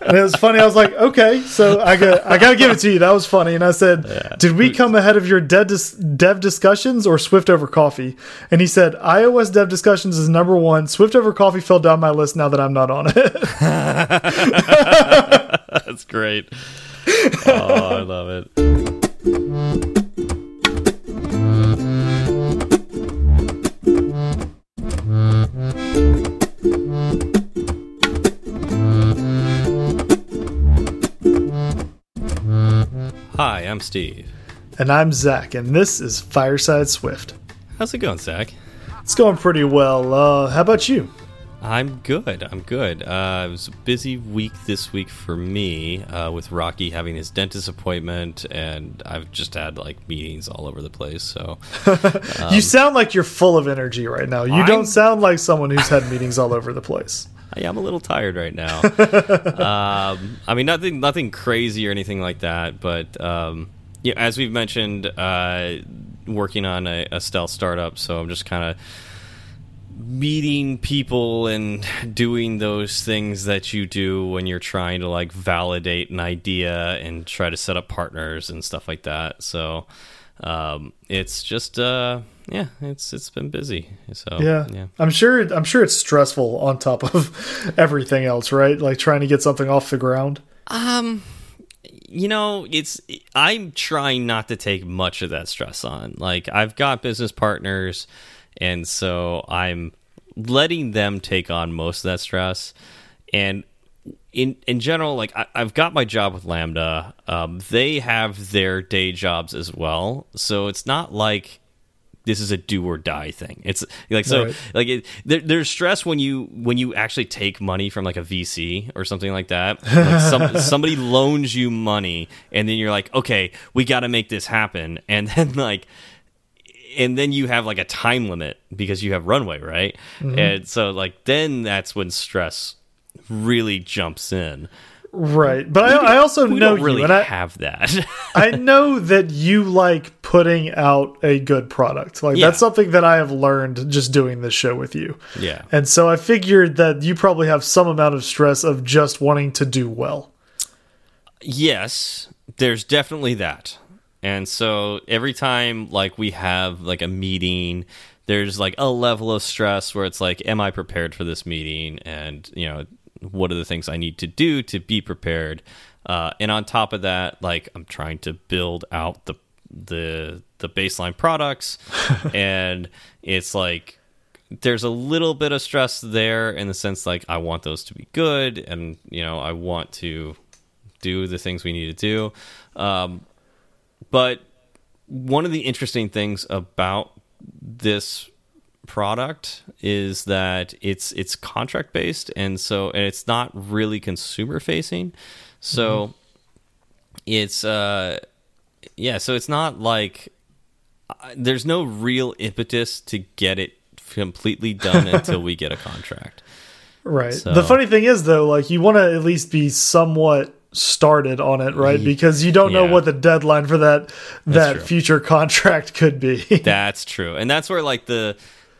And it was funny. I was like, okay, so I got I gotta give it to you. That was funny. And I said, yeah. did we come ahead of your dev, dis dev discussions or Swift over coffee? And he said, iOS dev discussions is number one. Swift over coffee fell down my list now that I'm not on it. That's great. Oh, I love it. Hi, I'm Steve. And I'm Zach, and this is Fireside Swift. How's it going, Zach? It's going pretty well. Uh, how about you? I'm good. I'm good. Uh, it was a busy week this week for me uh, with Rocky having his dentist appointment, and I've just had like meetings all over the place. So um, you sound like you're full of energy right now. You I'm, don't sound like someone who's had meetings all over the place. Yeah, I'm a little tired right now. um, I mean, nothing, nothing crazy or anything like that. But um, yeah, as we've mentioned, uh, working on a, a stealth startup, so I'm just kind of meeting people and doing those things that you do when you're trying to like validate an idea and try to set up partners and stuff like that. So um, it's just uh, yeah, it's it's been busy. So yeah. yeah, I'm sure I'm sure it's stressful on top of everything else, right? Like trying to get something off the ground. Um, you know, it's I'm trying not to take much of that stress on. Like I've got business partners, and so I'm letting them take on most of that stress. And in in general, like I, have got my job with Lambda. Um, they have their day jobs as well, so it's not like this is a do or die thing. It's like so right. like it, there, there's stress when you when you actually take money from like a VC or something like that. Like some, somebody loans you money, and then you're like, okay, we got to make this happen, and then like and then you have like a time limit because you have runway, right? Mm -hmm. And so like then that's when stress really jumps in. Right, but I, I, also we know really you, and I have that. I know that you like putting out a good product. Like yeah. that's something that I have learned just doing this show with you. Yeah, and so I figured that you probably have some amount of stress of just wanting to do well. Yes, there's definitely that, and so every time like we have like a meeting there's like a level of stress where it's like am i prepared for this meeting and you know what are the things I need to do to be prepared. Uh, and on top of that, like I'm trying to build out the the the baseline products, and it's like there's a little bit of stress there in the sense like I want those to be good, and you know I want to do the things we need to do. Um, but one of the interesting things about this product is that it's it's contract based and so and it's not really consumer facing so mm -hmm. it's uh yeah so it's not like uh, there's no real impetus to get it completely done until we get a contract right so. the funny thing is though like you want to at least be somewhat started on it right because you don't yeah. know what the deadline for that that future contract could be that's true and that's where like the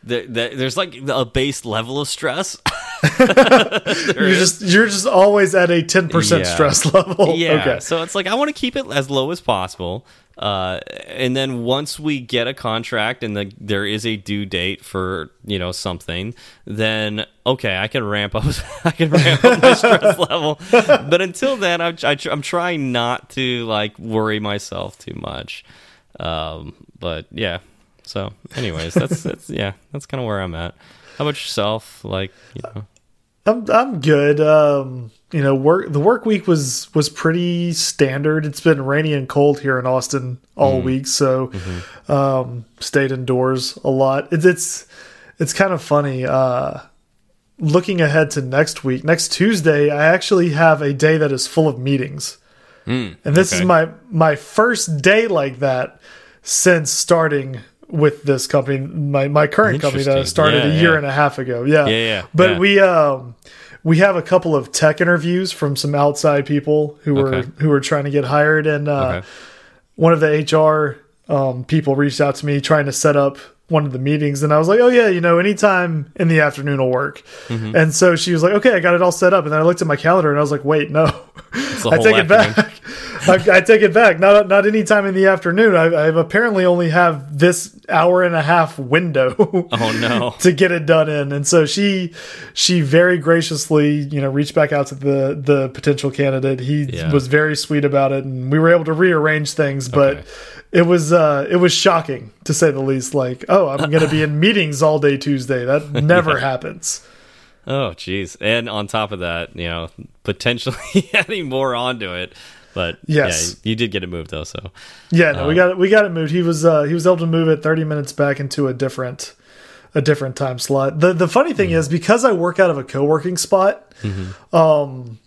there, there's like a base level of stress. you're is. just you're just always at a 10% yeah. stress level. Yeah. Okay. So it's like I want to keep it as low as possible. Uh, and then once we get a contract and the, there is a due date for you know something, then okay, I can ramp up. I can ramp up my stress level. But until then, I'm I, am i am trying not to like worry myself too much. Um, but yeah, so, anyways, that's that's yeah, that's kind of where I'm at. How about yourself? Like, you know, I'm I'm good. Um, you know, work the work week was was pretty standard. It's been rainy and cold here in Austin all mm. week, so mm -hmm. um, stayed indoors a lot. It's it's it's kind of funny. Uh, looking ahead to next week, next Tuesday, I actually have a day that is full of meetings, mm, and this okay. is my my first day like that since starting with this company, my my current company that I started yeah, a year yeah. and a half ago. Yeah, yeah, yeah. But we um we have a couple of tech interviews from some outside people who were okay. who were trying to get hired, and uh, okay. one of the HR um, people reached out to me trying to set up one of the meetings and I was like, "Oh yeah, you know, anytime in the afternoon will work." Mm-hmm. And so she was like, "Okay, I got it all set up." And then I looked at my calendar and I was like, "Wait, no." I take it back. I, I take it back. Not not any time in the afternoon. I, I apparently only have this hour and a half window. Oh no. to get it done in. And so she she very graciously, you know, reached back out to the the potential candidate. He Yeah. was very sweet about it and we were able to rearrange things, but Okay. it was uh it was shocking to say the least like, oh, I'm going to be in meetings all day Tuesday. That never happens. Oh, jeez. And on top of that, you know, potentially adding more onto it. But Yes. yeah, you did get it moved though. So Yeah, no, Uh, we got it we got it moved. He was uh he was able to move it 30 minutes back into a different a different time slot. The the funny thing is because I work out of a co-working spot, um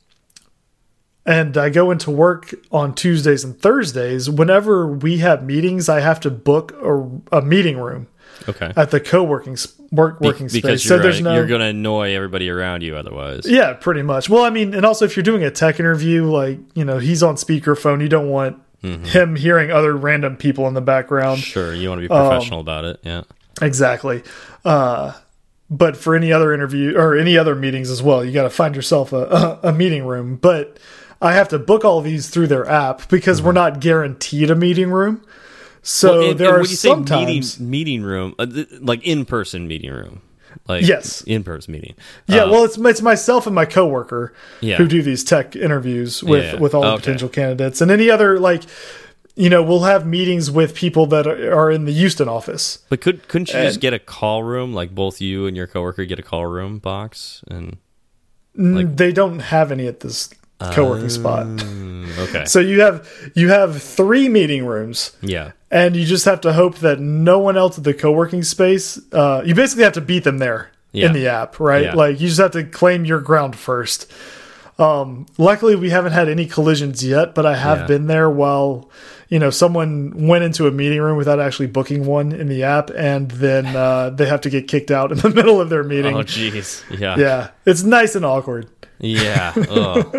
and I go into work on Tuesdays and Thursdays, whenever we have meetings, I have to book a, a meeting room okay. at the co-working work Be- working because space. you're, So there's no you're going to annoy everybody around you otherwise. Yeah, pretty much. Well, I mean, and also if you're doing a tech interview, like, you know, he's on speakerphone, you don't want Mm-hmm. him hearing other random people in the background. Sure, you want to be Um, professional about it. Yeah. Exactly. Uh, but for any other interview or any other meetings as well, you got to find yourself a, a, a meeting room. But I have to book all these through their app because we're not guaranteed a meeting room. So. Well, and- there and are when you say meeting sometimes. meeting room, uh, like in person meeting room, like Yes. in person meeting. Yeah, Uh, well, it's it's myself and my coworker Yeah. who do these tech interviews with Yeah. with all the Okay. potential candidates, and any other like, you know, we'll have meetings with people that are in the Houston office. but could couldn't you just get a call room, like both you and your coworker get a call room box and N- they don't have any at this co-working spot. Mm, okay, So you have you have three meeting rooms, yeah, and you just have to hope that no one else at the co-working space. Uh, you basically have to beat them there Yeah. in the app, right? Yeah. Like you just have to claim your ground first. Um, luckily, we haven't had any collisions yet, but I have Yeah. been there while you know someone went into a meeting room without actually booking one in the app, and then uh, they have to get kicked out in the middle of their meeting. oh jeez, yeah, yeah, it's nice and awkward. Yeah.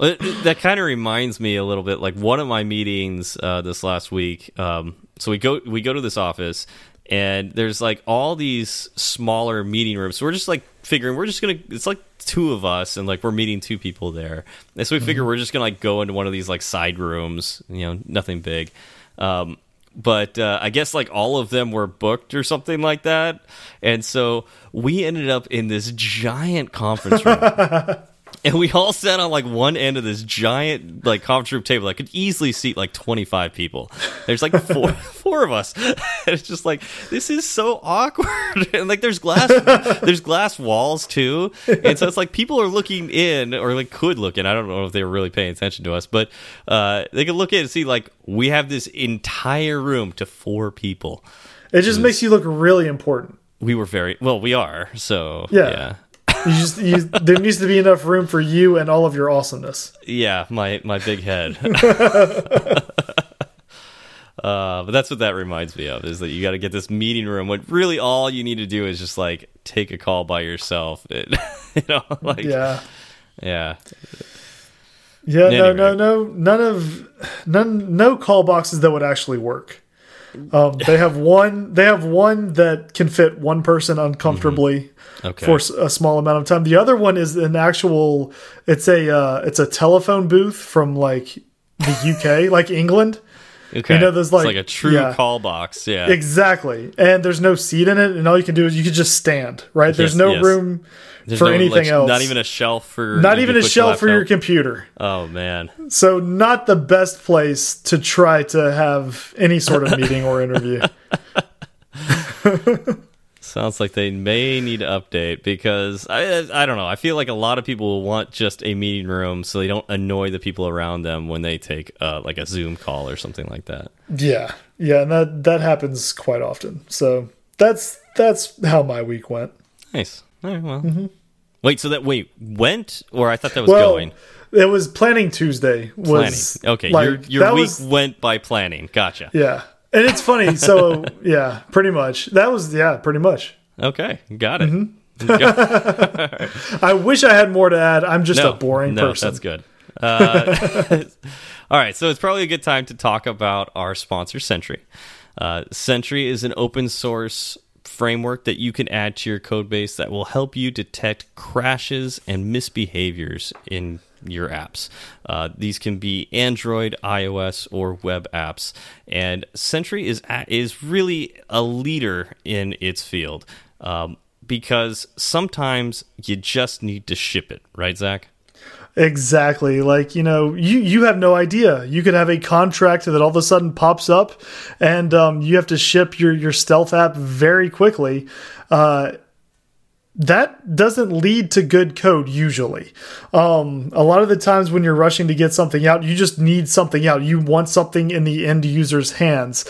it- that kind of reminds me a little bit like one of my meetings uh, this last week. Um, so we go we go to this office and there's like all these smaller meeting rooms. So we're just like figuring we're just gonna it's like two of us and like we're meeting two people there. And so we figure we're just gonna like go into one of these like side rooms, you know, nothing big. Um, but uh, I guess like all of them were booked or something like that, and so we ended up in this giant conference room. And we all sat on like one end of this giant like conference room table that could easily seat like 25 people. There's like four four of us. And it's just like this is so awkward. And like there's glass there's glass walls too. And so it's like people are looking in or like could look in. I don't know if they were really paying attention to us, but uh they could look in and see like we have this entire room to four people. It just makes you look really important. We were very well, we are. So Yeah. yeah. You just you, there needs to be enough room for you and all of your awesomeness. Yeah, my my big head. uh, but that's what that reminds me of is that you got to get this meeting room. What really all you need to do is just like take a call by yourself. It, you know, like yeah, Yeah, yeah. No, no, no. None of none. No call boxes that would actually work. Um, they have one. They have one that can fit one person uncomfortably Okay. for a small amount of time. The other one is an actual. It's a uh, it's a telephone booth from like the UK, like England. okay. you know, there's It's like- like a true yeah. call box. Yeah. Exactly, and there's no seat in it, and all you can do is you can just stand. Right? There's Yes, no yes. room There's for no, anything like, else. Not even a shelf for. Not even a shelf for your computer. Oh man. So not the best place to try to have any sort of meeting or interview. Sounds like they may need to update because I I don't know. I feel like a lot of people will want just a meeting room so they don't annoy the people around them when they take uh, like a Zoom call or something like that. Yeah, yeah, and that that happens quite often. So that's that's how my week went. Nice. All right, well. Wait, so that wait went or I thought that was. Well, going it was planning Tuesday. planning. Okay, like, your your week was- went by planning. Gotcha. yeah, and it's funny. So yeah, pretty much. That was yeah, pretty much. Okay, got it. Mm-hmm. Got- I wish I had more to add. I'm just no, a boring no, person. that's good. Uh, all right, so it's probably a good time to talk about our sponsor, Sentry. Uh, Sentry is an open source framework that you can add to your code base that will help you detect crashes and misbehaviors in your apps. Uh, these can be Android, iOS, or web apps, and Sentry is is really a leader in its field um, because sometimes you just need to ship it, right, Zach? Exactly. Like, you know, you, you have no idea. You could have a contract that all of a sudden pops up and um, you have to ship your, your stealth app very quickly. Uh, that doesn't lead to good code usually. Um, a lot of the times when you're rushing to get something out, you just need something out. You want something in the end user's hands.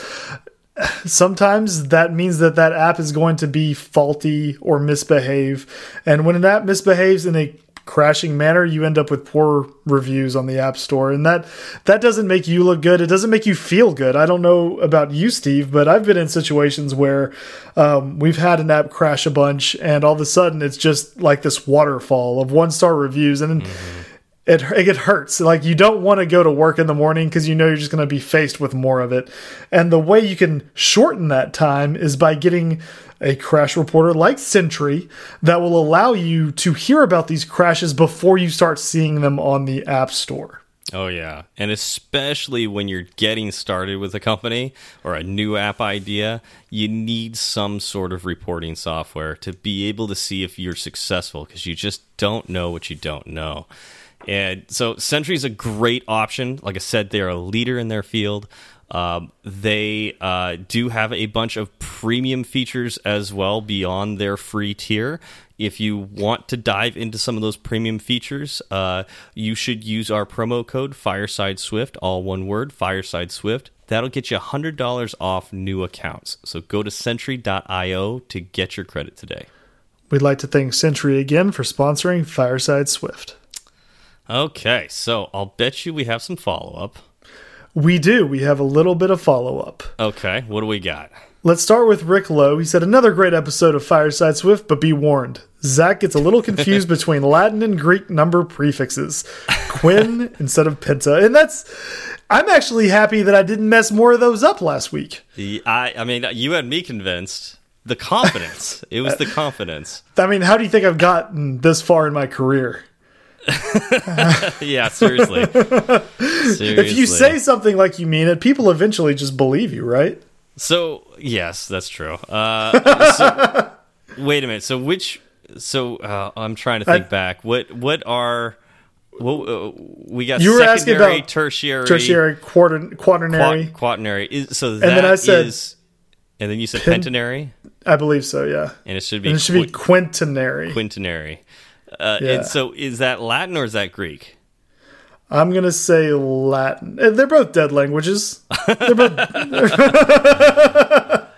Sometimes that means that that app is going to be faulty or misbehave. And when an app misbehaves in a crashing manner, you end up with poor reviews on the App Store, and that that doesn't make you look good. It doesn't make you feel good. I don't know about you, Steve, but I've been in situations where um, we've had an app crash a bunch, and all of a sudden it's just like this waterfall of one star reviews, and. Mm -hmm. It, it hurts. Like you don't want to go to work in the morning because you know you're just going to be faced with more of it. And the way you can shorten that time is by getting a crash reporter like Sentry that will allow you to hear about these crashes before you start seeing them on the App Store. Oh, yeah. And especially when you're getting started with a company or a new app idea, you need some sort of reporting software to be able to see if you're successful because you just don't know what you don't know. And so Sentry is a great option. Like I said, they're a leader in their field. Um, they uh, do have a bunch of premium features as well beyond their free tier. If you want to dive into some of those premium features, uh, you should use our promo code Fireside Swift, all one word, Fireside Swift. That'll get you $100 off new accounts. So go to Sentry.io to get your credit today. We'd like to thank Sentry again for sponsoring Fireside Swift. Okay, so I'll bet you we have some follow up. We do. We have a little bit of follow up. Okay, what do we got? Let's start with Rick Lowe. He said, Another great episode of Fireside Swift, but be warned. Zach gets a little confused between Latin and Greek number prefixes. Quinn instead of penta. And that's. I'm actually happy that I didn't mess more of those up last week. I, I mean, you had me convinced. The confidence. it was the confidence. I mean, how do you think I've gotten this far in my career? yeah, seriously. seriously. If you say something like you mean it, people eventually just believe you, right? So, yes, that's true. Uh, so, wait a minute. So, which. So, uh, I'm trying to think I, back. What What are. What, uh, we got you were asking about tertiary, tertiary, quarter, quaternary, quat, quaternary. Is, so that and then I said, is, and then you said pentenary. I believe so. Yeah, and it should be. And it should be quintenary. Quintenary. Uh, yeah. And so, is that Latin or is that Greek? I'm gonna say Latin. Eh, they're both dead languages. They're both.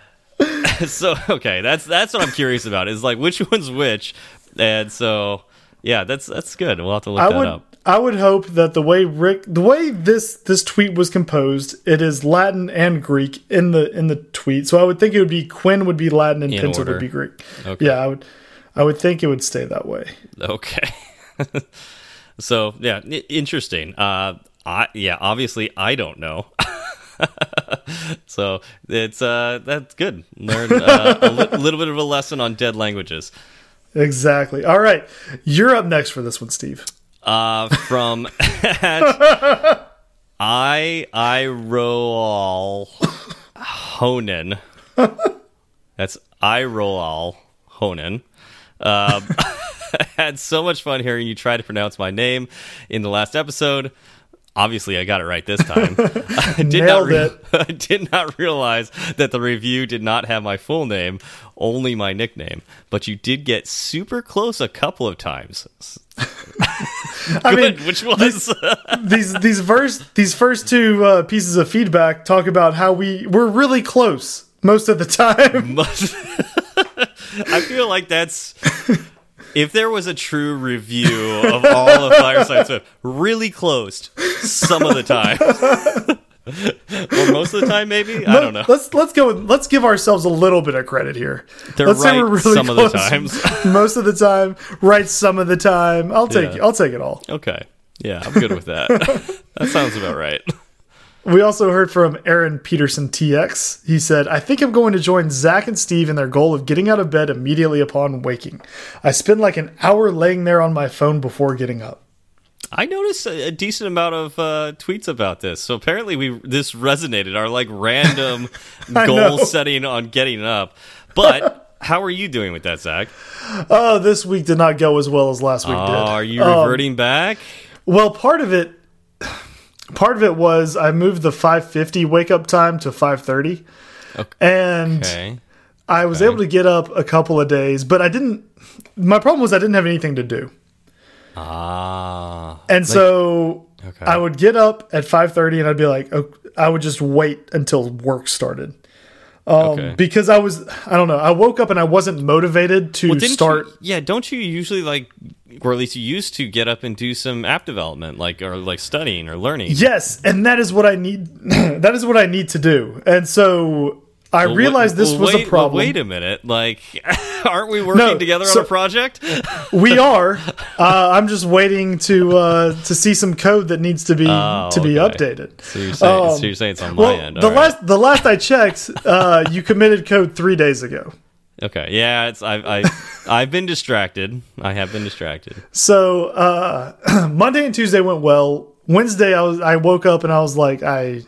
so okay, that's that's what I'm curious about. Is like which one's which, and so yeah, that's that's good. We'll have to look I that would, up. I would hope that the way Rick, the way this this tweet was composed, it is Latin and Greek in the in the tweet. So I would think it would be Quinn would be Latin and penta would be Greek. Okay. Yeah, I would. I would think it would stay that way. Okay. so yeah, interesting. Uh, I yeah, obviously I don't know. so it's uh that's good. Learn uh, a li little bit of a lesson on dead languages. Exactly. All right, you're up next for this one, Steve. Uh, from I I roll Honan. That's I roll Honan. Um, I had so much fun hearing you try to pronounce my name in the last episode. Obviously, I got it right this time. I did Nailed not it. I did not realize that the review did not have my full name, only my nickname. But you did get super close a couple of times. I mean, which was these, these these first these first two uh, pieces of feedback talk about how we we're really close most of the time. I feel like that's if there was a true review of all of Fireside Swift, really close some of the time. or most of the time, maybe I don't know. Let's let's go. let's give ourselves a little bit of credit here. They're let's right really some of the times. most of the time, right some of the time. I'll take yeah. I'll take it all. Okay, yeah, I'm good with that. that sounds about right. We also heard from Aaron Peterson TX. He said, I think I'm going to join Zach and Steve in their goal of getting out of bed immediately upon waking. I spend like an hour laying there on my phone before getting up. I noticed a, decent amount of uh, tweets about this. So apparently, we this resonated. Our like random goal setting on getting up. But how are you doing with that, Zach? Oh, this week did not go as well as last week oh, did. Are you reverting um, back? Well, part of it part of it was I moved the 550 wake up time to 530. Okay. And okay. I was okay. able to get up a couple of days, but I didn't my problem was I didn't have anything to do. Ah. And like, so okay. I would get up at 5:30 and I'd be like oh, I would just wait until work started. Um, okay. because I was I don't know, I woke up and I wasn't motivated to well, start you, Yeah, don't you usually like or at least you used to get up and do some app development like or like studying or learning. Yes, and that is what I need that is what I need to do. And so I well, realized this well, was wait, a problem. Well, wait a minute, like, aren't we working no, together so on a project? we are. Uh, I'm just waiting to uh, to see some code that needs to be oh, to be okay. updated. So you're, saying, um, so you're saying it's on well, my end. the last the last I checked, uh, you committed code three days ago. Okay. Yeah, it's I I I've been distracted. I have been distracted. So uh, Monday and Tuesday went well. Wednesday, I was I woke up and I was like, I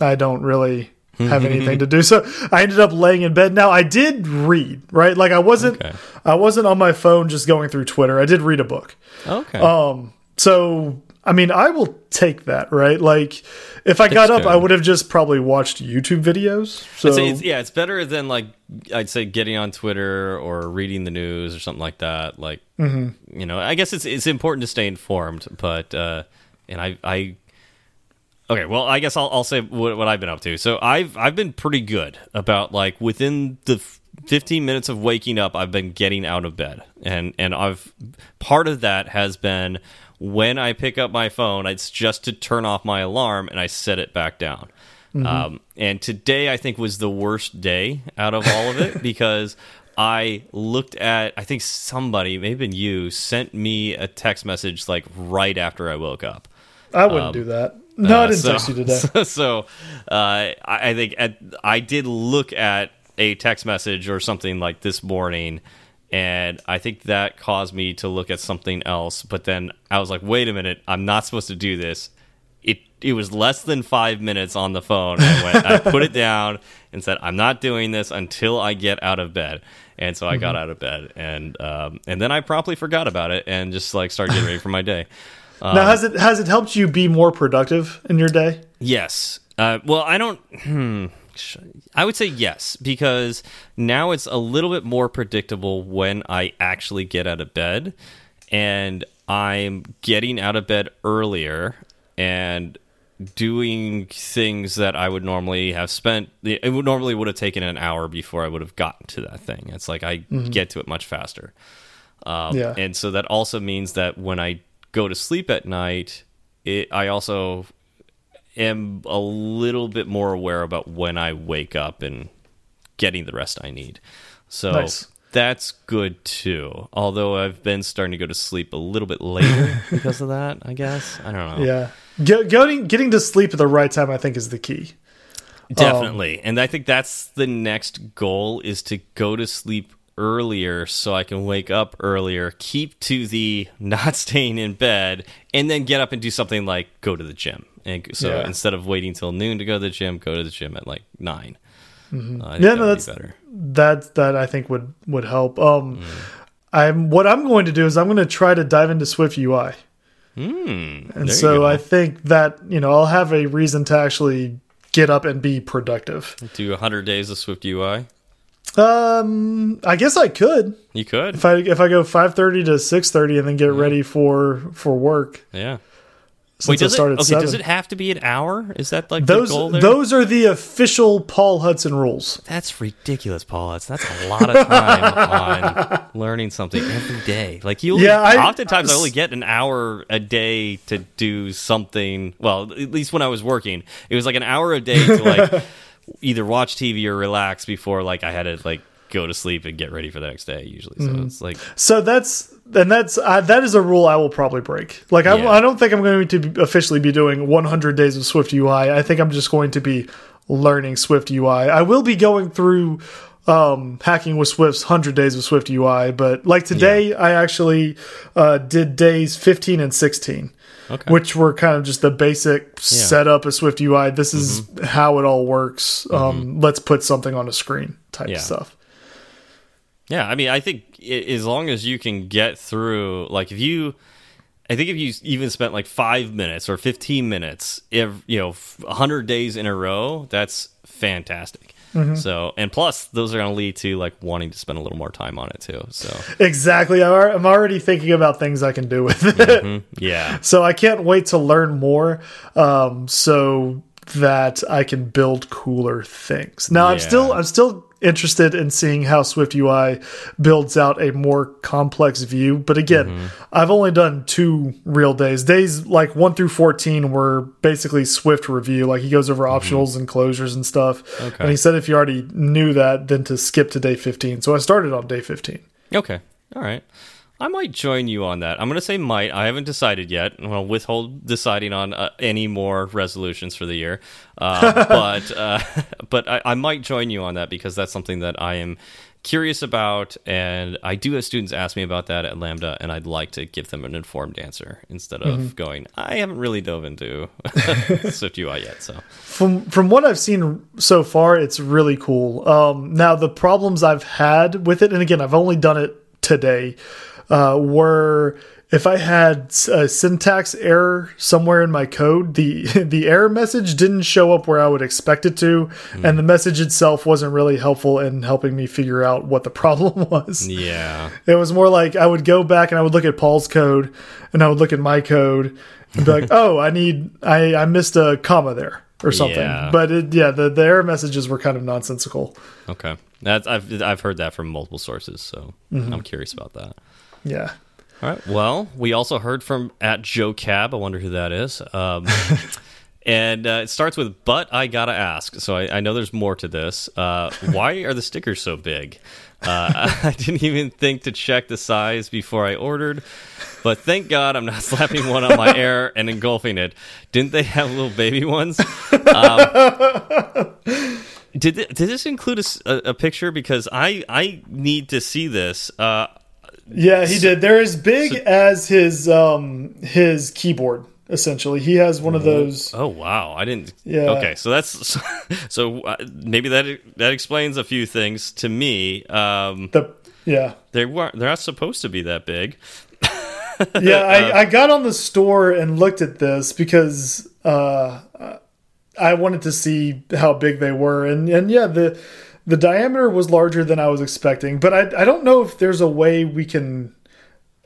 I don't really have anything to do. So I ended up laying in bed. Now I did read, right? Like I wasn't okay. I wasn't on my phone just going through Twitter. I did read a book. Okay. Um so I mean, I will take that, right? Like if I got up, good. I would have just probably watched YouTube videos. So it's, yeah, it's better than like I'd say getting on Twitter or reading the news or something like that. Like mm -hmm. you know, I guess it's it's important to stay informed, but uh and I I Okay, well, I guess I'll, I'll say what, what, I've been up to. So I've I've been pretty good about like within the 15 minutes of waking up, I've been getting out of bed, and and I've part of that has been when I pick up my phone, it's just to turn off my alarm and I set it back down. Mm -hmm. um, and today I think was the worst day out of all of it because I looked at I think somebody, maybe you, sent me a text message like right after I woke up. I wouldn't um, do that. No, uh, I didn't so, text you today. So, so uh, I, I, think at, I did look at a text message or something like this morning, and I think that caused me to look at something else. But then I was like, wait a minute, I'm not supposed to do this. It it was less than five minutes on the phone. I went, I put it down and said, I'm not doing this until I get out of bed. And so I mm -hmm. got mm-hmm. out of bed, and um, and then I promptly forgot about it and just like started getting ready for my day. Um, now, has it has it helped you be more productive in your day? Yes. Uh, well, I don't. Hmm, I would say yes because now it's a little bit more predictable when I actually get out of bed, and I'm getting out of bed earlier and doing things that I would normally have spent. It would normally would have taken an hour before I would have gotten to that thing. It's like I mm -hmm. get to it much faster. Um, yeah. And so that also means that when I go to sleep at night, it, I also am a little bit more aware about when I wake up and getting the rest I need. So nice. that's good too. Although I've been starting to go to sleep a little bit later because of that, I guess. I don't know. Yeah. Getting getting to sleep at the right time I think is the key. Definitely. Um, and I think that's the next goal is to go to sleep earlier so I can wake up earlier, keep to the not staying in bed, and then get up and do something like go to the gym. And so yeah. instead of waiting till noon to go to the gym, go to the gym at like 9 mm -hmm. uh, yeah, no, that's better. That that I think would would help. Um, mm. I'm what I'm going to do is I'm going to try to dive into Swift UI. Mm, and so I think that you know I'll have a reason to actually get up and be productive. Do 100 days of Swift UI. Um, I guess I could. You could if I if I go five thirty to six thirty and then get ready for for work. Yeah. Wait, does it, okay, 7. does it have to be an hour? Is that like those? Those are the official Paul Hudson rules. That's ridiculous, Paul Hudson. That's a lot of time on learning something every day. Like you, yeah. I, oftentimes I only get an hour a day to do something. Well, at least when I was working, it was like an hour a day to like either watch TV or relax before like I had to like go to sleep and get ready for the next day usually. So it's like So that's and that's uh, that is a rule I will probably break. Like I, Yeah. I don't think I'm going to officially be doing 100 days of Swift UI. I think I'm just going to be learning Swift UI. I will be going through um, hacking with Swift's 100 days of Swift UI, but like today, I actually uh, did days 15 and 16. Okay. Which were kind of just the basic setup of Swift UI. This is Mm-hmm. how it all works. Um, let's put something on a screen type Yeah. stuff. Yeah, I mean, I think i as long as you can get through, like if you, I think if you even spent like five minutes or fifteen minutes, if you know, hundred days in a row, that's fantastic. So, and plus, those are going to lead to like wanting to spend a little more time on it too. So, Exactly. I'm already thinking about things I can do with it. yeah, So I can't wait to learn more um, so that I can build cooler things. Now I'm still I'm still interested in seeing how Swift UI builds out a more complex view. But again, Mm-hmm. I've only done two real days. Days like one through fourteen were basically Swift review. Like he goes over optionals and closures and stuff. Okay. And he said if you already knew that, then to skip to day fifteen. So I started on day fifteen. okay, all right. I might join you on that. I'm going to say might. I haven't decided yet. I'm going to withhold deciding on uh, any more resolutions for the year. Uh, but uh, but I, I might join you on that because that's something that I am curious about, and I do have students ask me about that at Lambda, and I'd like to give them an informed answer instead of going, I haven't really dove into Swift UI yet. So from from what I've seen so far, it's really cool. Um, now the problems I've had with it, and again, I've only done it today, uh, were if I had a syntax error somewhere in my code, the the error message didn't show up where I would expect it to, and the message itself wasn't really helpful in helping me figure out what the problem was. yeah, It was more like I would go back and I would look at Paul's code and I would look at my code and be like, oh, I need, I, I missed a comma there or something. Yeah. But it, yeah, the, the error messages were kind of nonsensical. okay. That's I've I've heard that from multiple sources, so I'm curious about that. Yeah. All right. Well, we also heard from at Joe Cab. I wonder who that is. Um, and uh, it starts with, but I gotta ask. So I, I know there's more to this. Uh, why are the stickers so big? Uh, I didn't even think to check the size before I ordered, but thank God I'm not slapping one on my air and engulfing it. Didn't they have little baby ones? Um, did th did this include a picture? Because I I need to see this. Uh, Yeah, he did. They're as big as his, um, his keyboard. Essentially, he has one of those. Oh wow, I didn't. Yeah. Okay, so that's so, so uh, maybe that that explains a few things to me. Um, The yeah, they weren't. They're not supposed to be that big. yeah. I, I got on the store and looked at this because uh, I wanted to see how big they were, and and yeah, the the diameter was larger than I was expecting. But I I don't know if there's a way we can.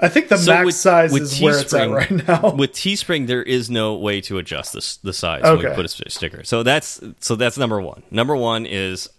I think the So max with- size with is where it's at right now. With Teespring, there is no way to adjust this the size Okay. when you put a sticker. So that's so that's number one. Number one is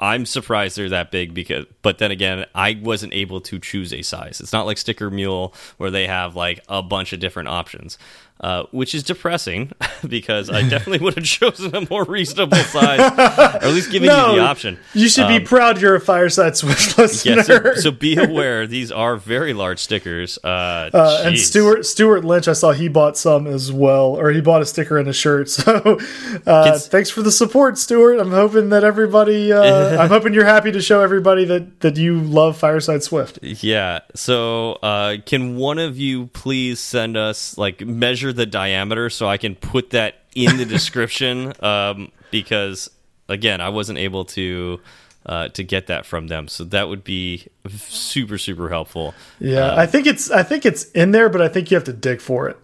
I'm surprised they're that big because, but then again, I wasn't able to choose a size. It's not like Sticker Mule where they have like a bunch of different options. Uh, which is depressing because I definitely would have chosen a more reasonable size, or at least giving you the option. You should be proud you're a Fireside Swift listener. Yeah, so, so be aware these are very large stickers. Uh, Uh, and. Stuart Stuart Lynch, I saw he bought some as well, or he bought a sticker and a shirt. So, uh, thanks for the support, Stuart. I'm hoping that everybody, uh, I'm hoping you're happy to show everybody that that you love Fireside Swift. Yeah. So, uh, can one of you please send us like measure the diameter so I can put that in the description? Um, because again, I wasn't able to uh, to get that from them, so that would be super super helpful. Yeah, Uh, I think it's I think it's in there, but I think you have to dig for it,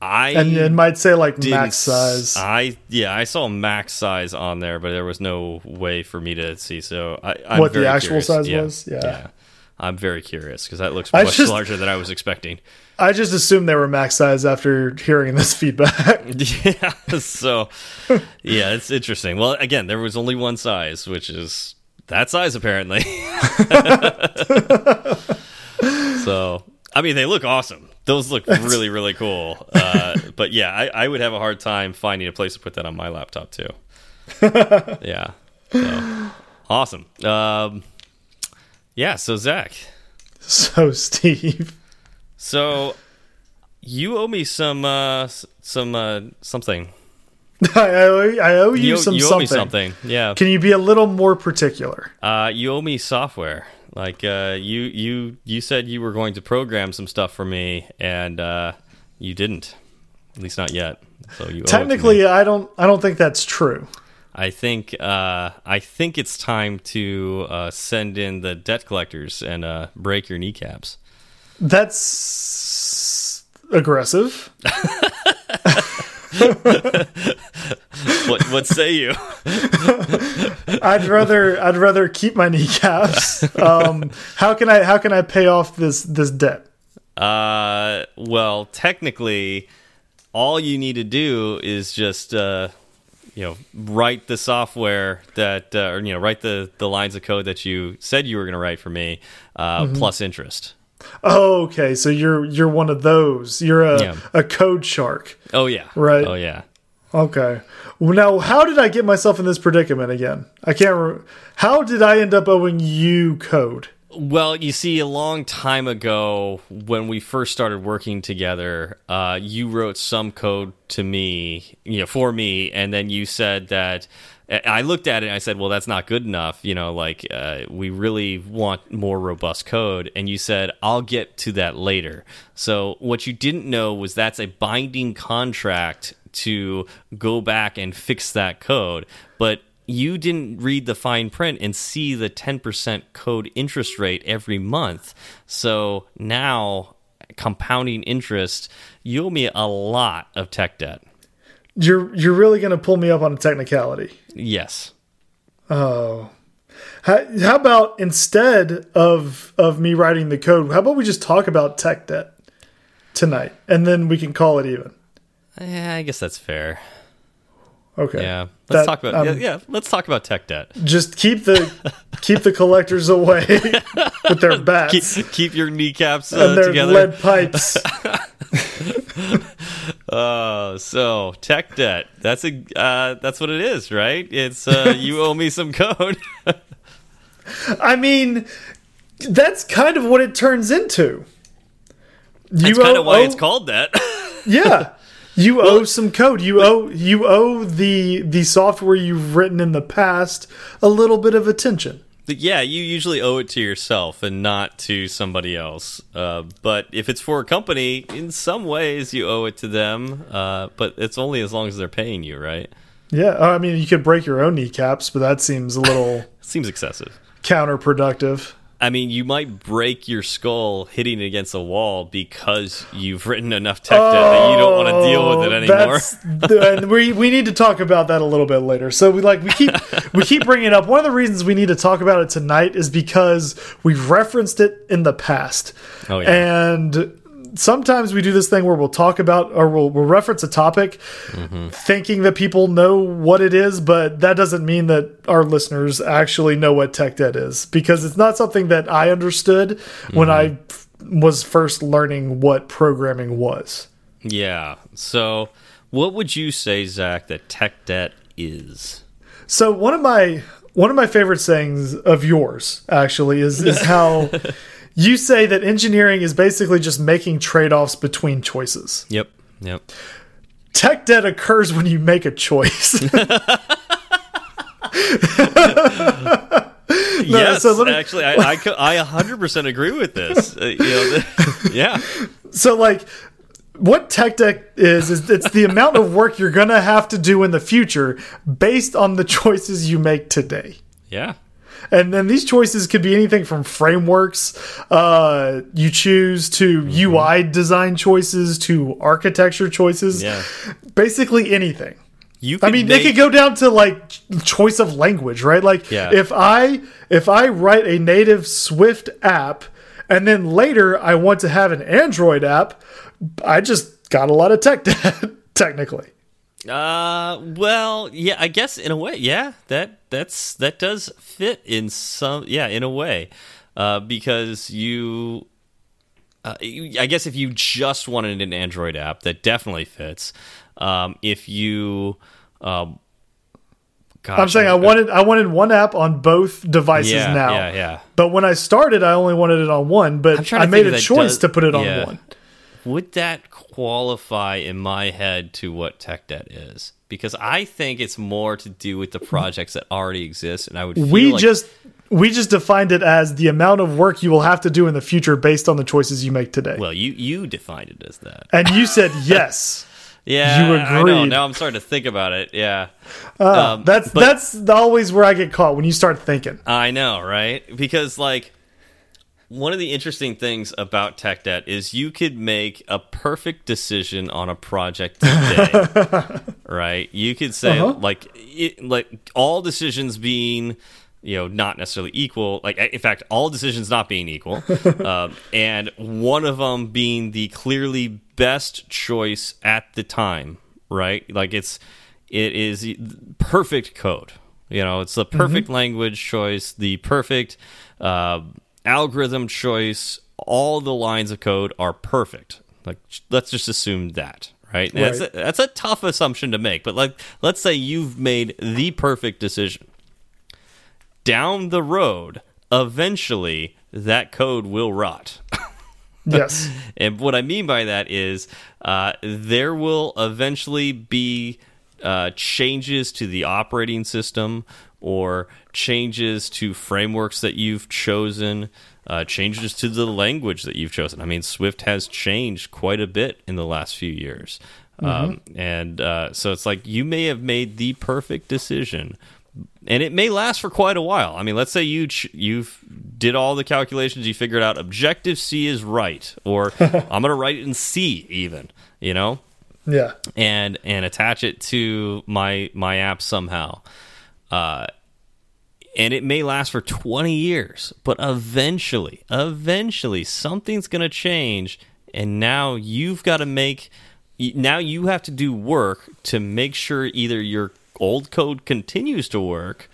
I and it might say like max size. I yeah, I saw max size on there, but there was no way for me to see. So I, I'm What the actual curious. size Yeah. was? Yeah. I'm very curious because that looks much just- larger than I was expecting. I just assumed they were max size after hearing this feedback. Yeah, so yeah, it's interesting. Well, again, there was only one size, which is that size apparently. so, I mean, they look awesome. Those look really, really cool. Uh, but yeah, I, I would have a hard time finding a place to put that on my laptop too. yeah, so, awesome. Um, Yeah. So Zach. So Steve. So you owe me some uh some uh something. I owe, I owe you, You, some you owe something. me something. Yeah. Can you be a little more particular? Uh, you owe me software. Like uh, you you you said you were going to program some stuff for me, and uh, you didn't. At least not yet. So you owe it to Technically. I don't. I don't think that's true. I think uh, I think it's time to uh, send in the debt collectors and uh, break your kneecaps. That's aggressive. What what say you? I'd rather. I'd rather keep my kneecaps. Um, how can I? How can I pay off this this debt? Uh, well, technically, all you need to do is just uh, you know write the software that uh, or you know write the the lines of code that you said you were going to write for me uh, Mm-hmm. plus interest. Oh, okay. So you're you're one of those. You're a Yeah. a code shark. Oh yeah, Right. Oh yeah. Okay. Well, now, how did I get myself in this predicament again? I can't. How did I end up owing you code? Well, you see, a long time ago, when we first started working together, uh, you wrote some code to me, you know, for me, and then you said that. I looked at it and I said, "Well, that's not good enough." You know, like uh, we really want more robust code. And you said, "I'll get to that later." So what you didn't know was that's a binding contract to go back and fix that code, but you didn't read the fine print and see the 10% code interest rate every month. So now, compounding interest, you owe me a lot of tech debt. You're you're really going to pull me up on a technicality. Yes. Oh. How, how about instead of of me writing the code, how about we just talk about tech debt tonight, and then we can call it even. Yeah, I guess that's fair. Okay. Yeah. Let's That- talk about um, yeah, yeah, let's talk about tech debt. Just keep the keep the collectors away with their bats Keep, keep your kneecaps uh, and their together. lead pipes. Uh, so tech debt. That's a uh, that's what it is, right? It's uh, you owe me some code. I mean, that's kind of what it turns into. You That's kind owe- of why it's called that. Yeah. You owe some code. You owe you owe the the software you've written in the past a little bit of attention. Yeah, you usually owe it to yourself and not to somebody else. Uh, but if it's for a company, in some ways you owe it to them. Uh, but it's only as long as they're paying you, right? Yeah, I mean you could break your own kneecaps, but that seems a little Seems excessive. counterproductive. I mean, you might break your skull hitting against a wall because you've written enough tech debt that you don't want to deal with it oh, anymore. Oh, and we we need to talk about that a little bit later. So we like we keep we keep bringing it up. One of the reasons we need to talk about it tonight is because we've referenced it in the past. Oh, yeah. And sometimes we do this thing where we'll talk about or we'll, we'll reference a topic Mm-hmm. thinking that people know what it is but that doesn't mean that our listeners actually know what tech debt is because it's not something that i understood when i Mm-hmm. f- was first learning what programming was Yeah. So, what would you say, Zach, that tech debt is? So one of my one of my favorite sayings of yours actually is is how you say that engineering is basically just making trade-offs between choices. Yep. Yep. Tech debt occurs when you make a choice. yes, so me- actually, I, I, I 100% agree with this. Uh, you know, yeah. so like what tech debt is is it's the amount of work you're going to have to do in the future based on the choices you make today. Yeah. And then these choices could be anything from frameworks uh, you choose to Mm-hmm. UI design choices to architecture choices. Yeah. Basically anything. You I mean, make, it could go down to like choice of language, right? Like Yeah. if I if I write a native Swift app and then later I want to have an Android app, I just got a lot of tech debt technically. Uh, well, yeah, I guess in a way, yeah, that that's that does fit in some, yeah, in a way, uh, because you, uh, you- I guess if you just wanted an Android app, that definitely fits. Um, if you, um, gosh, I'm saying I wanted I wanted one app on both devices yeah, now. Yeah, yeah. But when I started, I only wanted it on one. But I made a choice does- to put it on yeah. one. Would that qualify in my head to what tech debt is? Because I think it's more to do with the projects that already exist, and I would. Feel We like, just we just defined it as the amount of work you will have to do in the future based on the choices you make today. well, you you defined it as that. and you said yes. Yeah, You I know. agreed. Now I'm starting to think about it. Yeah, Uh, Um, that's that's always where I get caught when you start thinking. I know, right? Because like one of the interesting things about tech debt is you could make a perfect decision on a project today, right? You could say Uh-huh. like it, like all decisions being you know not necessarily equal like in fact all decisions not being equal um, and one of them being the clearly best choice at the time right like it's it is perfect code you know it's the perfect language choice the perfect uh, algorithm choice all the lines of code are perfect. Like let's just assume that right, And that's, a, that's a tough assumption to make but like let's say you've made the perfect decision. Down the road eventually that code will rot. Yes. and what I mean by that is uh, there will eventually be uh, changes to the operating system or changes to frameworks that you've chosen, uh, changes to the language that you've chosen. I mean, Swift has changed quite a bit in the last few years. Um, and uh, so it's like you may have made the perfect decision and it may last for quite a while. I mean, let's say you ch you've did all the calculations, you figured out Objective C is right, or I'm going to write it in C even, you know, Yeah. and and attach it to my my app somehow. Uh, and it may last for 20 years, but eventually, eventually something's going to change and now you've got to make now you have to do work to make sure either your old code continues to work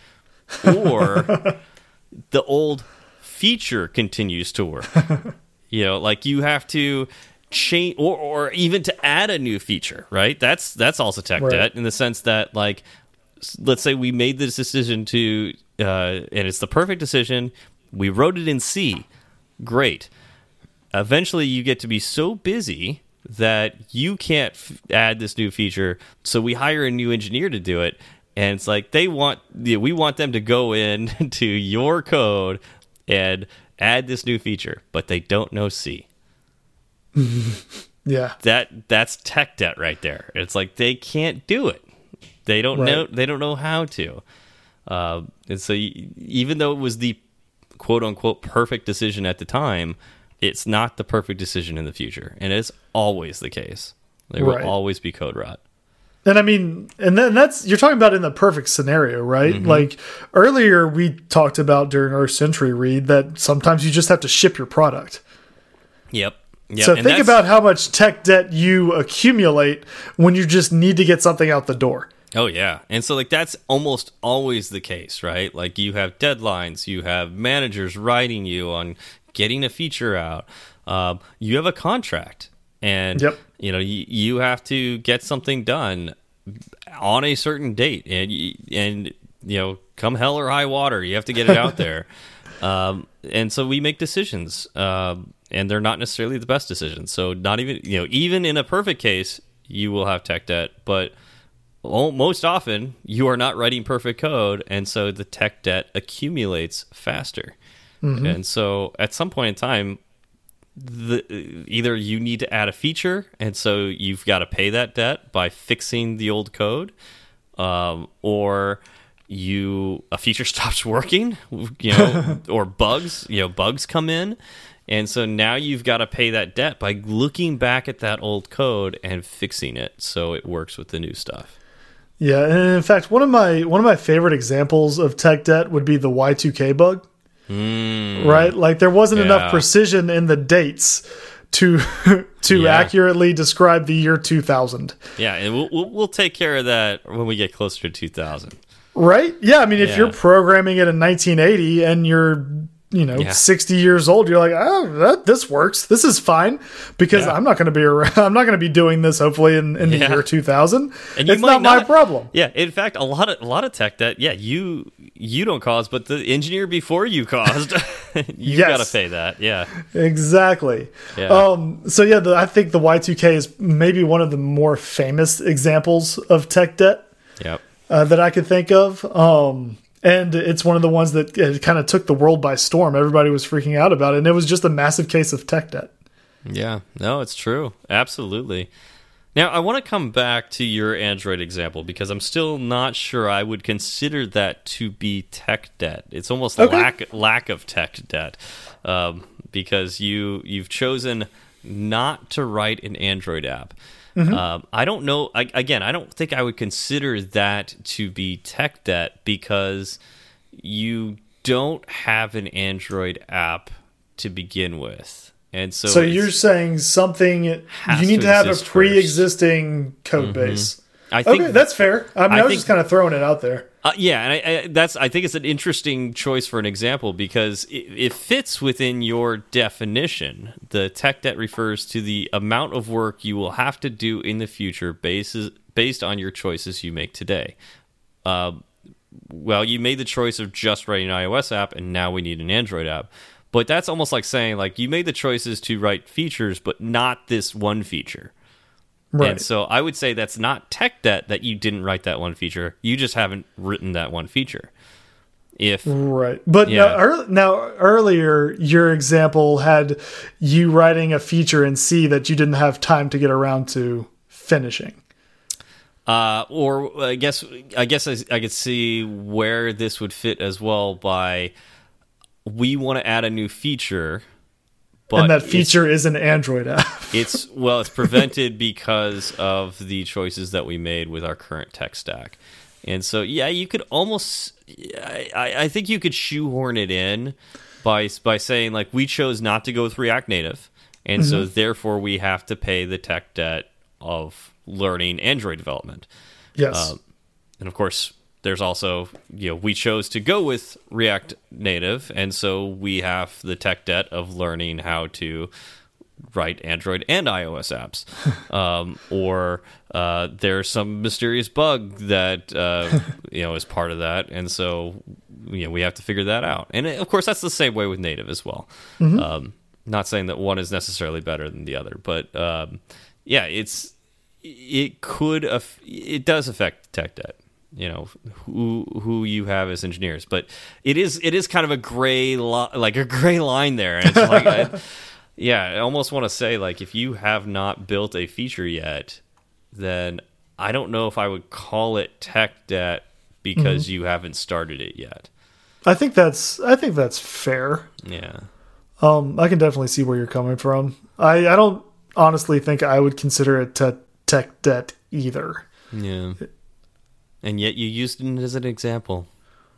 or the old feature continues to work. you know, like you have to change or or even to add a new feature, right? That's that's also tech Right. debt in the sense that like let's say we made this decision to uh and it's the perfect decision. We wrote it in C. Great. Eventually you get to be so busy that you can't f add this new feature, so we hire a new engineer to do it. And it's like they want, yeah, we want them to go in to your code and add this new feature, but they don't know C Yeah. that that's tech debt right there. It's like they can't do it. They don't Right. know. They don't know how to. Uh, and so, even though it was the quote unquote perfect decision at the time, it's not the perfect decision in the future, and it's always the case. There Right. will always be code rot. And I mean, and then that's you're talking about in the perfect scenario, right? Mm-hmm. Like earlier we talked about during our Sentry read that sometimes you just have to ship your product. Yep. Yep. so and think about how much tech debt you accumulate when you just need to get something out the door. Oh yeah. And so like that's almost always the case, right? Like you have deadlines, you have managers writing you on getting a feature out. Um, you have a contract and Yep. you know you, you have to get something done on a certain date and and you know come hell or high water you have to get it out there um, and so we make decisions um, and they're not necessarily the best decisions. So not even you know even in a perfect case you will have tech debt but most often you are not writing perfect code and so the tech debt accumulates faster. And so at some point in time the either you need to add a feature and so you've got to pay that debt by fixing the old code um, or you a feature stops working you know or bugs you know bugs come in and so now you've got to pay that debt by looking back at that old code and fixing it so it works with the new stuff Yeah, and in fact, one of my one of my favorite examples of tech debt would be the Y2K bug. Hmm. Right? Like there wasn't Yeah. enough precision in the dates to to Yeah. accurately describe the year 2000. yeah and we'll, we'll, we'll take care of that when we get closer to 2000 Right? Yeah, I mean if Yeah. you're programming it in 1980 and you're you know Yeah. 60 years old you're like oh that, this works this is fine because Yeah. i'm not going to be around i'm not going to be doing this hopefully in, in the Yeah. year 2000 And you it's might not my problem Yeah, in fact, a lot of a lot of tech debt, yeah, you you don't cause, but the engineer before you caused, you Yes. got to pay that. Yeah, exactly Yeah. um so yeah the, i think the y2k is maybe one of the more famous examples of tech debt yep, uh, that i could think of um and it's one of the ones that kind of took the world by storm everybody was freaking out about it and it was just a massive case of tech debt yeah. No, it's true, absolutely. Now, I want to come back to your Android example because I'm still not sure I would consider that to be tech debt. It's almost Okay. lack lack of tech debt um, because you you've chosen not to write an Android app. Um, I don't know. I, again, I don't think I would consider that to be tech debt because you don't have an Android app to begin with, and so So you're saying something you need to to have a pre-existing code base. I think Okay, that's fair. I mean, I, I was think- just kind of throwing it out there. Uh, yeah, and I, I, that's I think it's an interesting choice for an example because it, it fits within your definition. The tech debt refers to the amount of work you will have to do in the future basis, based on your choices you make today. Uh, well, you made the choice of just writing an iOS app, and now we need an Android app. But that's almost like saying like you made the choices to write features, but not this one feature. Right. And so I would say that's not tech debt that you didn't write that one feature. You just haven't written that one feature. If Right. But Yeah. now, now, earlier, your example had you writing a feature in C that you didn't have time to get around to finishing. uh, or I guess I guess I, I could see where this would fit as well by we want to add a new feature, but and that feature is an Android app. it's well it's prevented because of the choices that we made with our current tech stack and so yeah you could almost I, I I think you could shoehorn it in by by saying like we chose not to go with react native and so therefore we have to pay the tech debt of learning android development yes. um, and of course there's also you know we chose to go with react native and so we have the tech debt of learning how to write android and ios apps. Um, or uh, there's some mysterious bug that uh, you know is part of that and so you know we have to figure that out. And of course that's the same way with native as well. Um, not saying that one is necessarily better than the other but um, yeah it's it could it does affect tech debt you know who who you have as engineers but it is it is kind of a gray li- like a gray line there and it's like I, yeah i almost want to say like if you have not built a feature yet then i don't know if i would call it tech debt because you haven't started it yet I think that's I think that's fair. yeah Um, I can definitely see where you're coming from. I, I don't honestly think I would consider it te tech debt either. yeah and yet you used it as an example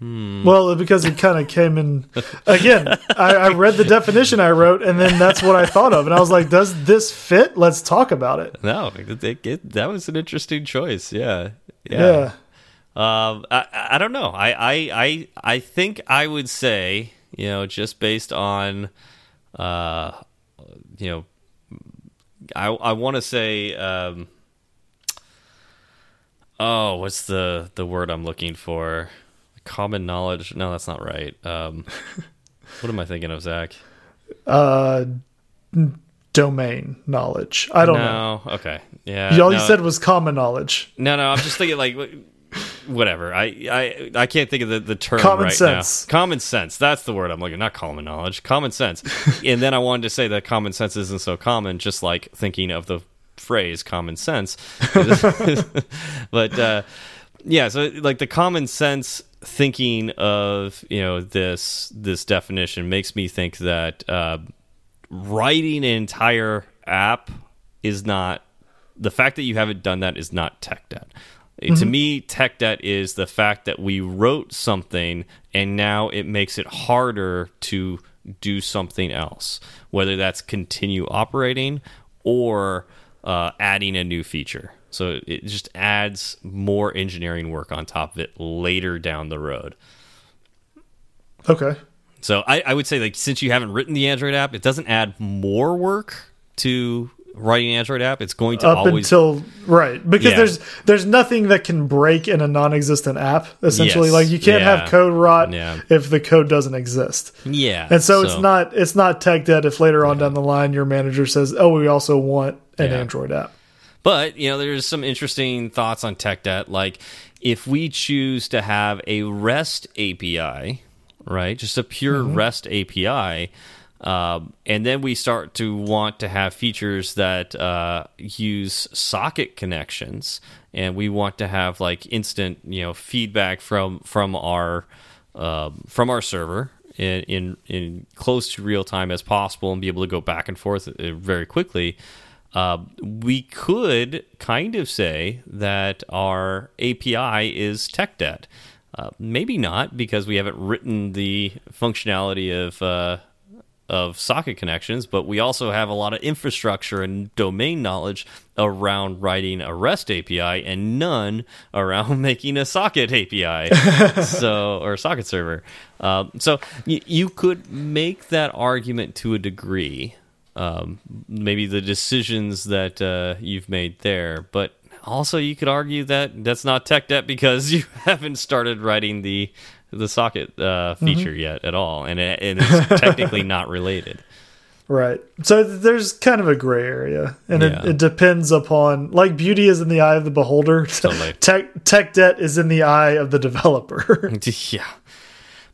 Well, because it kind of came in again. I, I read the definition I wrote, and then that's what I thought of, and I was like, "Does this fit? Let's talk about it." no it, it, that was an interesting choice yeah Yeah, Um, I, I don't know. I, I, I, I think I would say, you know, just based on, uh, you know, I, I want to say, um, oh, what's the the word I'm looking for? Common knowledge. No, that's not right. Um, what am I thinking of, Zach? uh, domain knowledge. I don't know. Okay. Yeah. All you said was common knowledge. No, no, I'm just thinking like whatever. I I I can't think of the, the term Common right sense. now. Common sense. That's the word I'm looking. Not common knowledge. Common sense. and then I wanted to say that common sense isn't so common. Just like thinking of the phrase common sense. but uh, yeah, so like the common sense thinking of you know this this definition makes me think that uh, writing an entire app is not the fact that you haven't done that is not tech debt. To me, tech debt is the fact that we wrote something and now it makes it harder to do something else, whether that's continue operating or uh, adding a new feature. So it just adds more engineering work on top of it later down the road. Okay. So I, I would say like since you haven't written the Android app, it doesn't add more work to writing an Android app. It's going to up always until right because Yeah. there's there's nothing that can break in a non-existent app. Essentially, Yes. like you can't Yeah. have code rot Yeah. if the code doesn't exist. yeah. And so, it's not it's not tech debt if later on down the line your manager says, "Oh, we also want an. Android app." But you know, there's some interesting thoughts on tech debt. Like if we choose to have a REST API, right, just a pure mm-hmm. REST API, um, and then we start to want to have features that uh, use socket connections, and we want to have like instant, you know, feedback from from our um, from our server in, in in close to real time as possible, and be able to go back and forth uh, very quickly. Uh, we could kind of say that our API is tech debt. Uh, maybe not because we haven't written the functionality of uh, of socket connections, but we also have a lot of infrastructure and domain knowledge around writing a REST API and none around making a socket API, so or socket server. Um, so y you could make that argument to a degree. Um, maybe the decisions that uh, you've made there, but also you could argue that that's not tech debt because you haven't started writing the the socket uh, feature yet at all, and, it, and it's technically not related. Right. So there's kind of a gray area, and Yeah. it, it depends upon like beauty is in the eye of the beholder. Totally. tech tech debt is in the eye of the developer. yeah,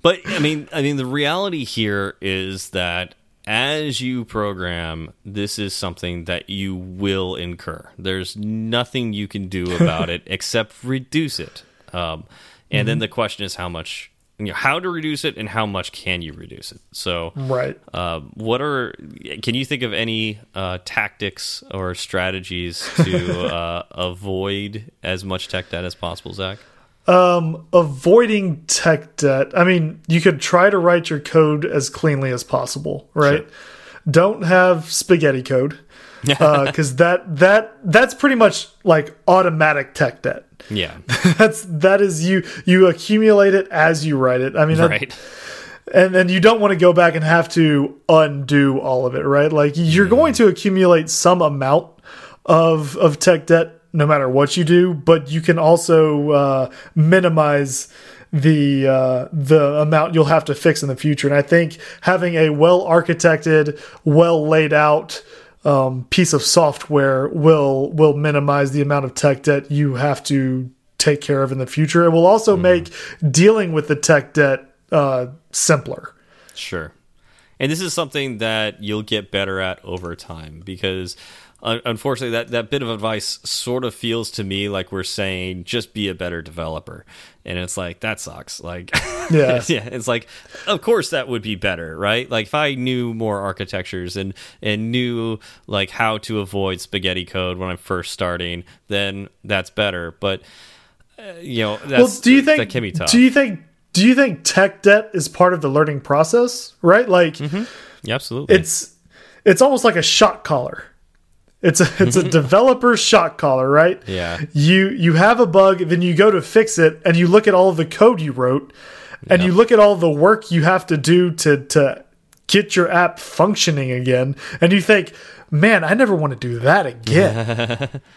but I mean, I mean, the reality here is that as you program, this is something that you will incur. There's nothing you can do about it except reduce it. Um, and then the question is how much, you know, how to reduce it and how much can you reduce it. So, right. uh, what are can you think of any uh, tactics or strategies to uh, avoid as much tech debt as possible, Zach? Um, avoiding tech debt. I mean, you could try to write your code as cleanly as possible, right? Don't have spaghetti code because that that that's pretty much like automatic tech debt. Yeah, That's that is you you accumulate it as you write it. I mean, that- right. and then you don't want to go back and have to undo all of it, right? Like you're going to accumulate some amount of of tech debt no matter what you do, but you can also uh, minimize the uh, the amount you'll have to fix in the future. And I think having a well architected, well laid out um, piece of software will will minimize the amount of tech debt you have to take care of in the future. It will also make dealing with the tech debt uh, simpler. Sure. And this is something that you'll get better at over time because unfortunately that, that bit of advice sort of feels to me like we're saying just be a better developer. And it's like that sucks. Like Yeah. yeah, it's like of course that would be better, right? Like if I knew more architectures and and knew like how to avoid spaghetti code when I'm first starting, then that's better. But uh, you know, that's well, do you think? that can be tough. Do you think? Do you think tech debt is part of the learning process? Right, like yeah, absolutely. it's it's almost like a shot collar. It's a it's a developer shot collar, right? Yeah. You you have a bug, then you go to fix it, and you look at all the code you wrote, and you look at all the work you have to do to to get your app functioning again, and you think, man, I never want to do that again.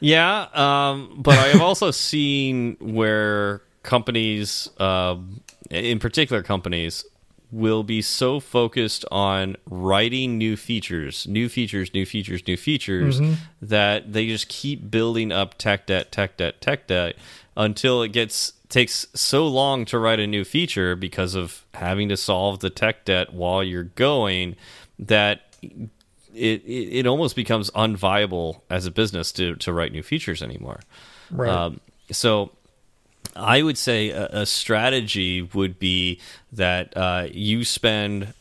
Yeah, um, but I have also seen where companies, um, in particular companies, will be so focused on writing new features, new features, new features, new features, that they just keep building up tech debt, tech debt, tech debt until it gets takes so long to write a new feature because of having to solve the tech debt while you're going that it, it it almost becomes unviable as a business to to write new features anymore. Right. Um, so I would say a, a strategy would be that uh, you spend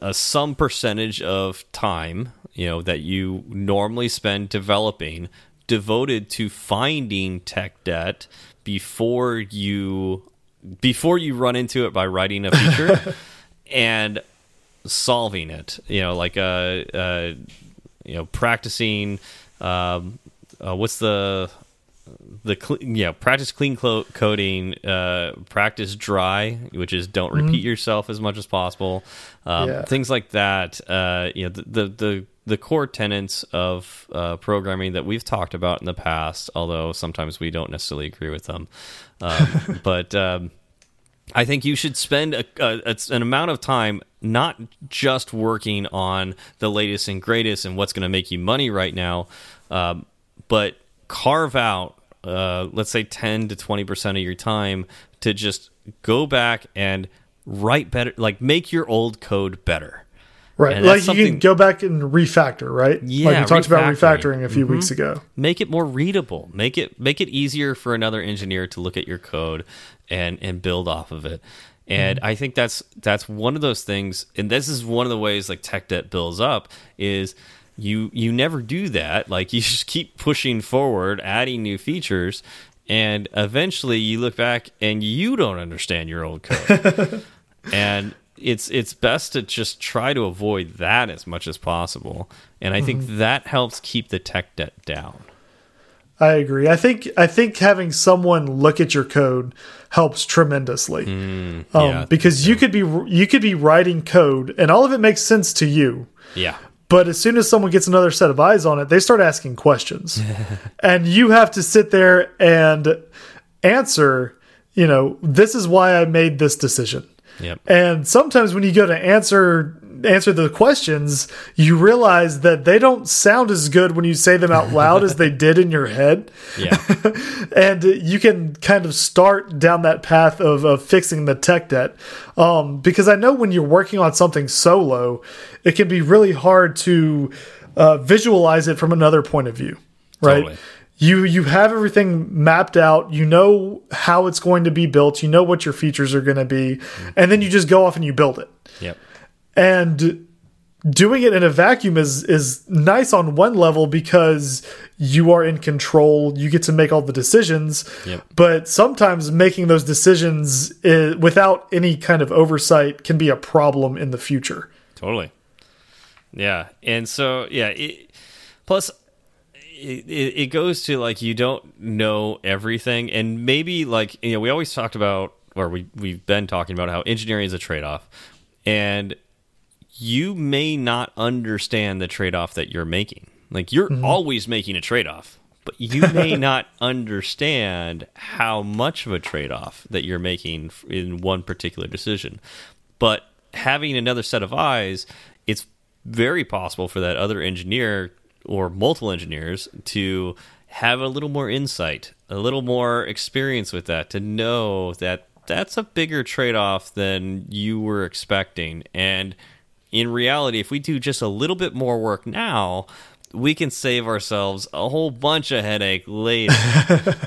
a, some percentage of time, you know, that you normally spend developing, devoted to finding tech debt before you before you run into it by writing a feature and solving it. You know, like uh, uh you know, practicing. Um, uh, what's the the yeah practice clean coding uh, practice dry which is don't repeat mm -hmm. yourself as much as possible um, yeah. things like that uh, you know the, the, the the core tenets of uh, programming that we've talked about in the past although sometimes we don't necessarily agree with them um, but um, I think you should spend a, a, an amount of time not just working on the latest and greatest and what's going to make you money right now, um, but carve out uh, let's say 10 to 20% of your time to just go back and write better, like make your old code better. Right. Like you can go back and refactor, right? Yeah. Like we talked about refactoring a few mm -hmm. weeks ago. Make it more readable. Make it make it easier for another engineer to look at your code and and build off of it. And mm -hmm. I think that's that's one of those things and this is one of the ways like tech debt builds up is you you never do that. Like you just keep pushing forward adding new features and eventually you look back and you don't understand your old code. And it's it's best to just try to avoid that as much as possible. And i think mm -hmm. that helps keep the tech debt down. I agree. I think i think having someone look at your code helps tremendously. Mm, yeah, um, because you could be you could be writing code and all of it makes sense to you. Yeah but as soon as someone gets another set of eyes on it, they start asking questions. and you have to sit there and answer, you know, this is why I made this decision. Yep. And sometimes when you go to answer answer the questions, you realize that they don't sound as good when you say them out loud as they did in your head. Yeah. and you can kind of start down that path of, of fixing the tech debt. Um, because I know when you're working on something solo, it can be really hard to uh, visualize it from another point of view, right? Totally you you have everything mapped out you know how it's going to be built you know what your features are going to be mm -hmm. and then you just go off and you build it yep and doing it in a vacuum is is nice on one level because you are in control you get to make all the decisions. Yep. but sometimes making those decisions is, eh, without any kind of oversight can be a problem in the future. Totally. Yeah. And so yeah it, plus it, it goes to like you don't know everything. And maybe like you know we always talked about or we we've been talking about how engineering is a trade-off. And you may not understand the trade off that you're making. Like you're mm -hmm. always making a trade off, but you may not understand how much of a trade off that you're making in one particular decision. But having another set of eyes, it's very possible for that other engineer or multiple engineers to have a little more insight, a little more experience with that, to know that that's a bigger trade off than you were expecting. And in reality, if we do just a little bit more work now, we can save ourselves a whole bunch of headache later.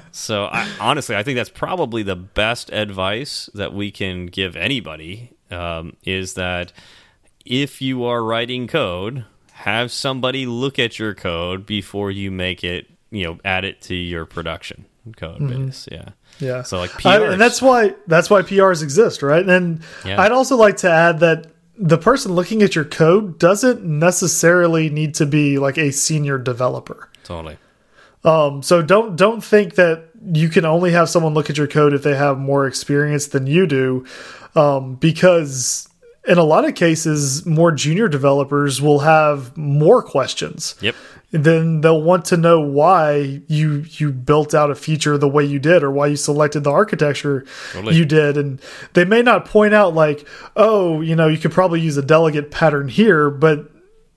so, I, honestly, I think that's probably the best advice that we can give anybody um, is that if you are writing code, have somebody look at your code before you make it, you know, add it to your production code mm -hmm. base. Yeah. Yeah. So like PRs. I, and that's why that's why PRs exist, right? And yeah. I'd also like to add that the person looking at your code doesn't necessarily need to be like a senior developer. Totally. Um, so don't don't think that you can only have someone look at your code if they have more experience than you do, um, because in a lot of cases, more junior developers will have more questions. Yep. Then they'll want to know why you you built out a feature the way you did or why you selected the architecture totally. you did. And they may not point out like oh you know you could probably use a delegate pattern here but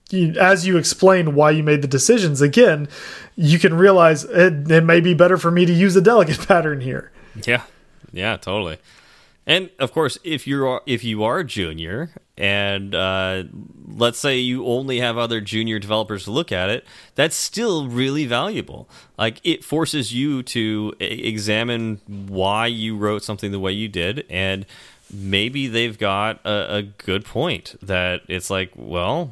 you, as you explain why you made the decisions again you can realize it, it may be better for me to use a delegate pattern here. Yeah. Yeah totally and of course, if you are if you are junior, and uh, let's say you only have other junior developers to look at it, that's still really valuable. Like it forces you to examine why you wrote something the way you did, and maybe they've got a, a good point that it's like, well,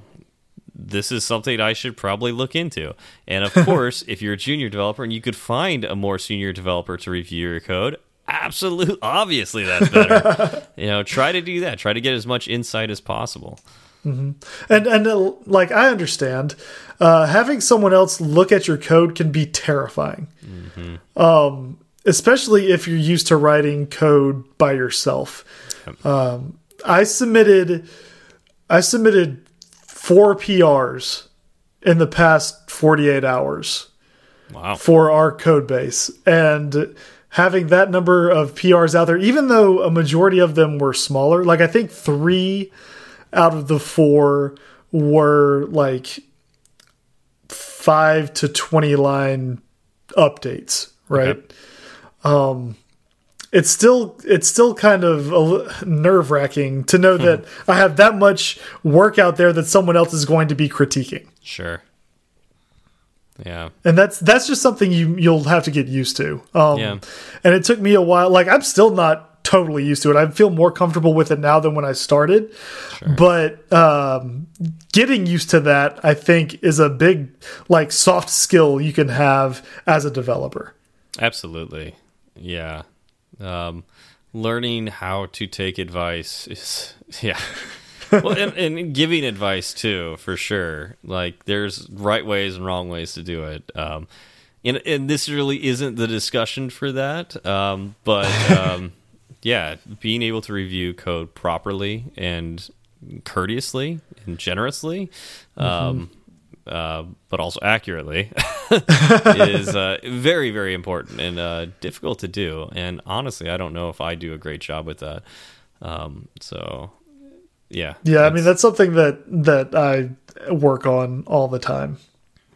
this is something I should probably look into. And of course, if you're a junior developer and you could find a more senior developer to review your code, absolute obviously that's better. You know try to do that. Try to get as much insight as possible. And and uh, like I understand, uh, having someone else look at your code can be terrifying. Um, especially if you're used to writing code by yourself. Um, I submitted, I submitted four PRs in the past 48 hours Wow. for our code base. And having that number of PRs out there even though a majority of them were smaller like I think 3 out of the 4 were like 5 to 20 line updates right? Um it's still it's still kind of nerve wracking to know that I have that much work out there that someone else is going to be critiquing. Sure. Yeah. and that's that's just something you you'll have to get used to. Um, Yeah. And it took me a while. Like I'm still not totally used to it. I feel more comfortable with it now than when I started. But um, getting used to that, I think, is a big like soft skill you can have as a developer. Absolutely. Yeah. Um, learning how to take advice is, yeah. Well, and, and giving advice too, for sure. Like, there's right ways and wrong ways to do it. Um, and, and this really isn't the discussion for that. Um, but um, yeah, being able to review code properly and courteously and generously, um, uh, but also accurately, is uh, very, very important and uh, difficult to do. And honestly, I don't know if I do a great job with that. Um, so, yeah, Yeah, I mean that's something that that I work on all the time.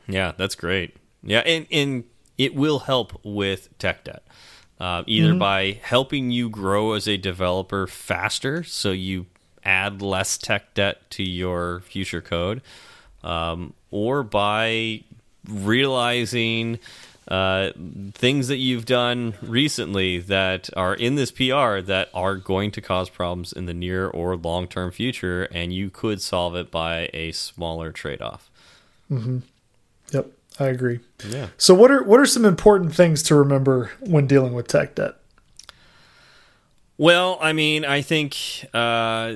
Yeah, that's great. Yeah, and and it will help with tech debt. Uh, either by helping you grow as a developer faster, so you add less tech debt to your future code, um, or by realizing uh, things that you've done recently that are in this PR that are going to cause problems in the near or long term future, and you could solve it by a smaller trade off. Yep, I agree. Yeah. So what are what are some important things to remember when dealing with tech debt? Well, I mean, I think uh,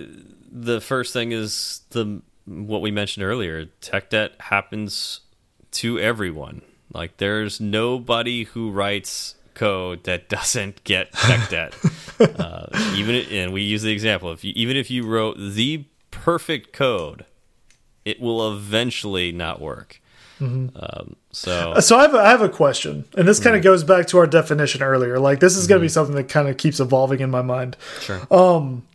the first thing is the what we mentioned earlier. Tech debt happens to everyone. Like, there's nobody who writes code that doesn't get tech debt. uh, even and we use the example. If you, even if you wrote the perfect code, it will eventually not work. Mm-hmm. Um, so uh, So I have a, I have a question, and this kind of mm-hmm. goes back to our definition earlier. Like this is going to be mm-hmm. something that kind of keeps evolving in my mind. sure. Um,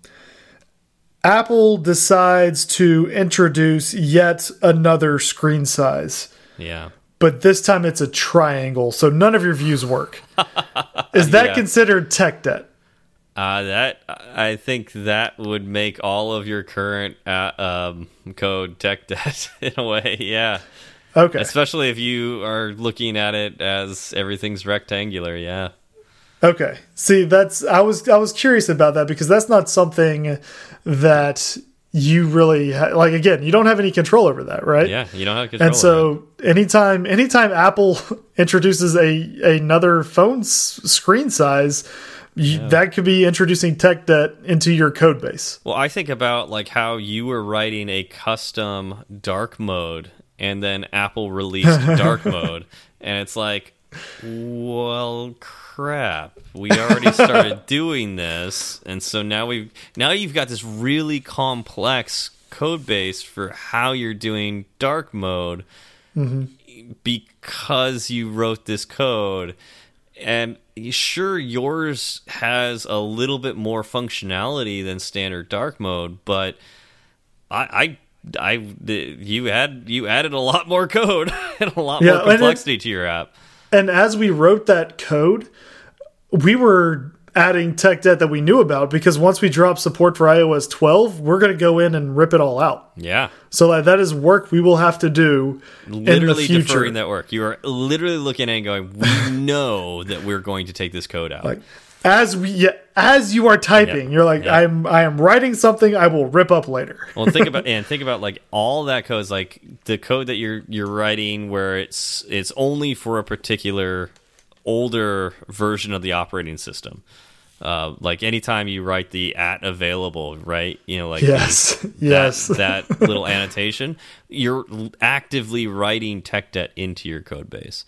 Apple decides to introduce yet another screen size, yeah. But this time it's a triangle, so none of your views work. is that Yeah. considered tech debt? Uh, that I think that would make all of your current uh, um, code tech debt in a way. Yeah, Okay. especially if you are looking at it as everything's rectangular. Yeah, Okay. See, that's I was I was curious about that because that's not something that you really ha like. Again, you don't have any control over that, right? yeah. You don't have control. And so, anytime anytime Apple introduces a another phone screen size, you, that could be introducing tech debt into your code base. well, I think about like how you were writing a custom dark mode, and then Apple released dark mode, and it's like, well, crap. Crap. We already started doing this, and so now we now you've got this really complex code base for how you're doing dark mode mm-hmm. because you wrote this code. And sure yours has a little bit more functionality than standard dark mode but i i i you had you added a lot more code and a lot Yeah, more complexity to your app And as we wrote that code, we were adding tech debt that we knew about because once we drop support for iOS 12, we're going to go in and rip it all out. yeah So like, that is work we will have to do in the literally future. deferring that work you are literally looking at it and going we know that we're going to take this code out Like as we yeah, as you are typing, Yep. you're like, Yep. I'm I am writing something I will rip up later. well think about and think about like all that code is like the code that you're you're writing where it's it's only for a particular older version of the operating system Uh, like anytime you write the at available, right? You know, like yes, yes, that, that little annotation, you're actively writing tech debt into your code base.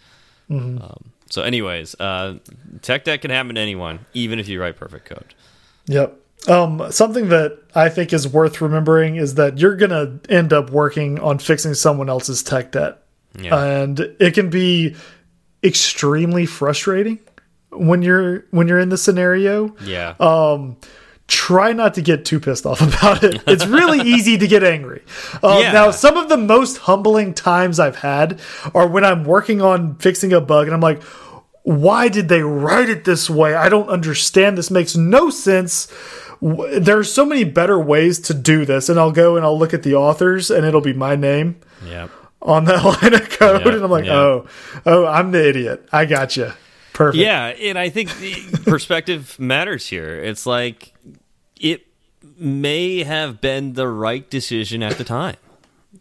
Mm -hmm. um, so, anyways, uh, tech debt can happen to anyone, even if you write perfect code. Yep. Um, something that I think is worth remembering is that you're going to end up working on fixing someone else's tech debt. Yeah. And it can be extremely frustrating when you're when you're in the scenario. Yeah. Um try not to get too pissed off about it. It's really easy to get angry. Um, yeah. Now, some of the most humbling times I've had are when I'm working on fixing a bug and I'm like, why did they write it this way? I don't understand. This makes no sense. There are so many better ways to do this. And I'll go and I'll look at the authors and it'll be my name. Yeah. On that line of code, yep. and I'm like, yep. oh, oh, I'm the idiot. I got you. Perfect. Yeah, and I think perspective matters here. It's like it may have been the right decision at the time.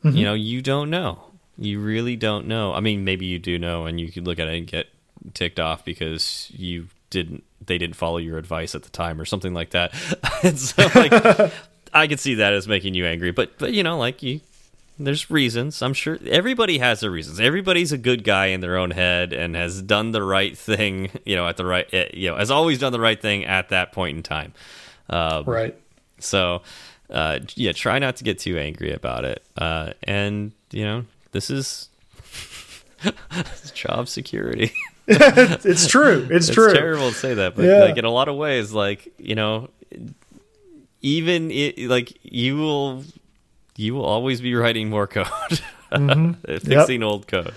Mm -hmm. You know, you don't know. You really don't know. I mean, maybe you do know, and you could look at it and get ticked off because you didn't. They didn't follow your advice at the time, or something like that. and so, like, I could see that as making you angry. But, but you know, like you there's reasons. I'm sure everybody has their reasons. Everybody's a good guy in their own head and has done the right thing, you know, at the right, eh, you know, has always done the right thing at that point in time. Um, right. So, uh, yeah, try not to get too angry about it. Uh, and you know, this is job security. it's true. It's, it's, true. Terrible to say that, but yeah. like in a lot of ways, like you know, even it, like you will you will always be writing more code, mm -hmm. fixing yep. old code.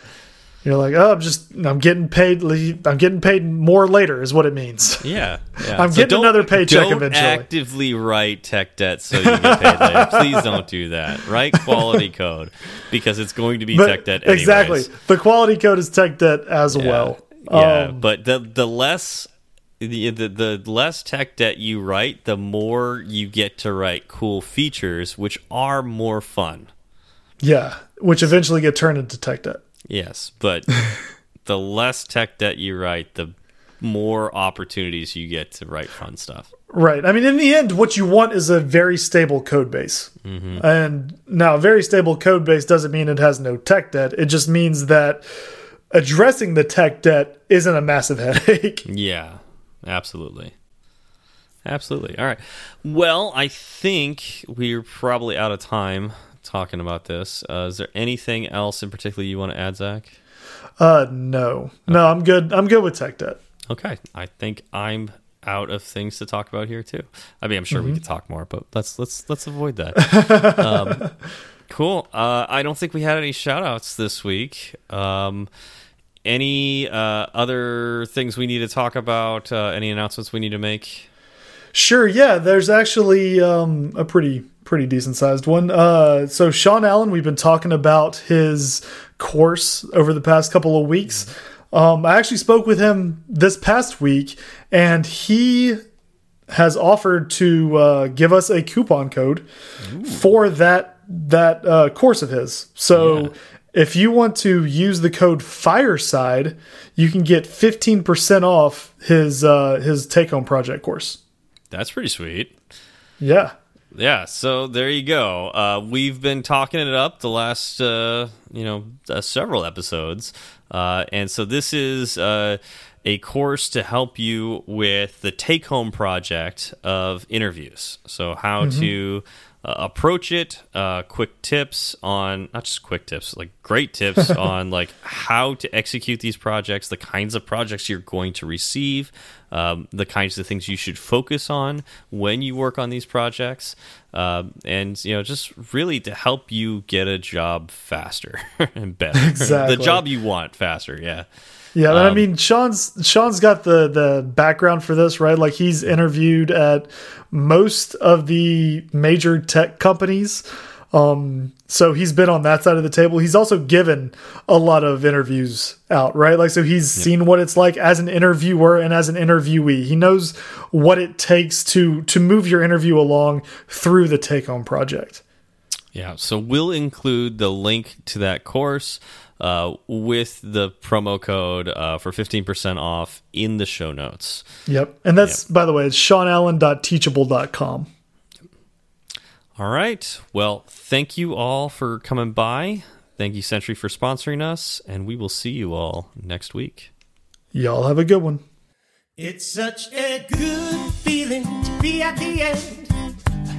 You're like, oh, I'm just, I'm getting paid. I'm getting paid more later, is what it means. Yeah, yeah. I'm so getting another paycheck don't eventually. actively write tech debt so you get paid later. Please don't do that. Write quality code because it's going to be but tech debt. Anyways. Exactly. The quality code is tech debt as yeah. well. Yeah, um, but the the less the, the the less tech debt you write, the more you get to write cool features, which are more fun. Yeah, which eventually get turned into tech debt. Yes, but the less tech debt you write, the more opportunities you get to write fun stuff. Right. I mean, in the end, what you want is a very stable code base. Mm -hmm. And now, a very stable code base doesn't mean it has no tech debt. It just means that addressing the tech debt isn't a massive headache. Yeah. Absolutely. Absolutely. All right. Well, I think we're probably out of time talking about this. Uh, is there anything else in particular you want to add, Zach? Uh, no, okay. no, I'm good. I'm good with tech debt. Okay, I think I'm out of things to talk about here too. I mean, I'm sure mm -hmm. we mm-hmm. could talk more, but let's let's let's avoid that. um, cool. Uh, I don't think we had any shout outs this week. Um, any uh, other things we need to talk about? Uh, any announcements we need to make? Sure. Yeah, there's actually um, a pretty pretty decent sized one. Uh, so Sean Allen, we've been talking about his course over the past couple of weeks. Um, I actually spoke with him this past week, and he has offered to uh, give us a coupon code Ooh. for that that uh, course of his. So yeah. If you want to use the code Fireside, you can get 15% off his uh, his take home project course. That's pretty sweet. Yeah. Yeah, so there you go. Uh, we've been talking it up the last, uh, you know, uh, several episodes, uh, and so this is uh, a course to help you with the take-home project of interviews. So how mm -hmm. to uh, approach it uh, quick tips on not just quick tips like great tips on like how to execute these projects the kinds of projects you're going to receive um, the kinds of things you should focus on when you work on these projects um, and you know just really to help you get a job faster and better exactly. the job you want faster yeah yeah, um, I mean Sean's Sean's got the the background for this, right? Like he's interviewed at most of the major tech companies. Um, so he's been on that side of the table. He's also given a lot of interviews out, right? Like, so he's yep. seen what it's like as an interviewer and as an interviewee. He knows what it takes to to move your interview along through the take home project. Yeah, so we'll include the link to that course uh, with the promo code uh, for 15% off in the show notes. Yep. And that's, yep. by the way, it's seanallen.teachable.com. All right. Well, thank you all for coming by. Thank you, Sentry, for sponsoring us. And we will see you all next week. Y'all have a good one. It's such a good feeling to be at the end.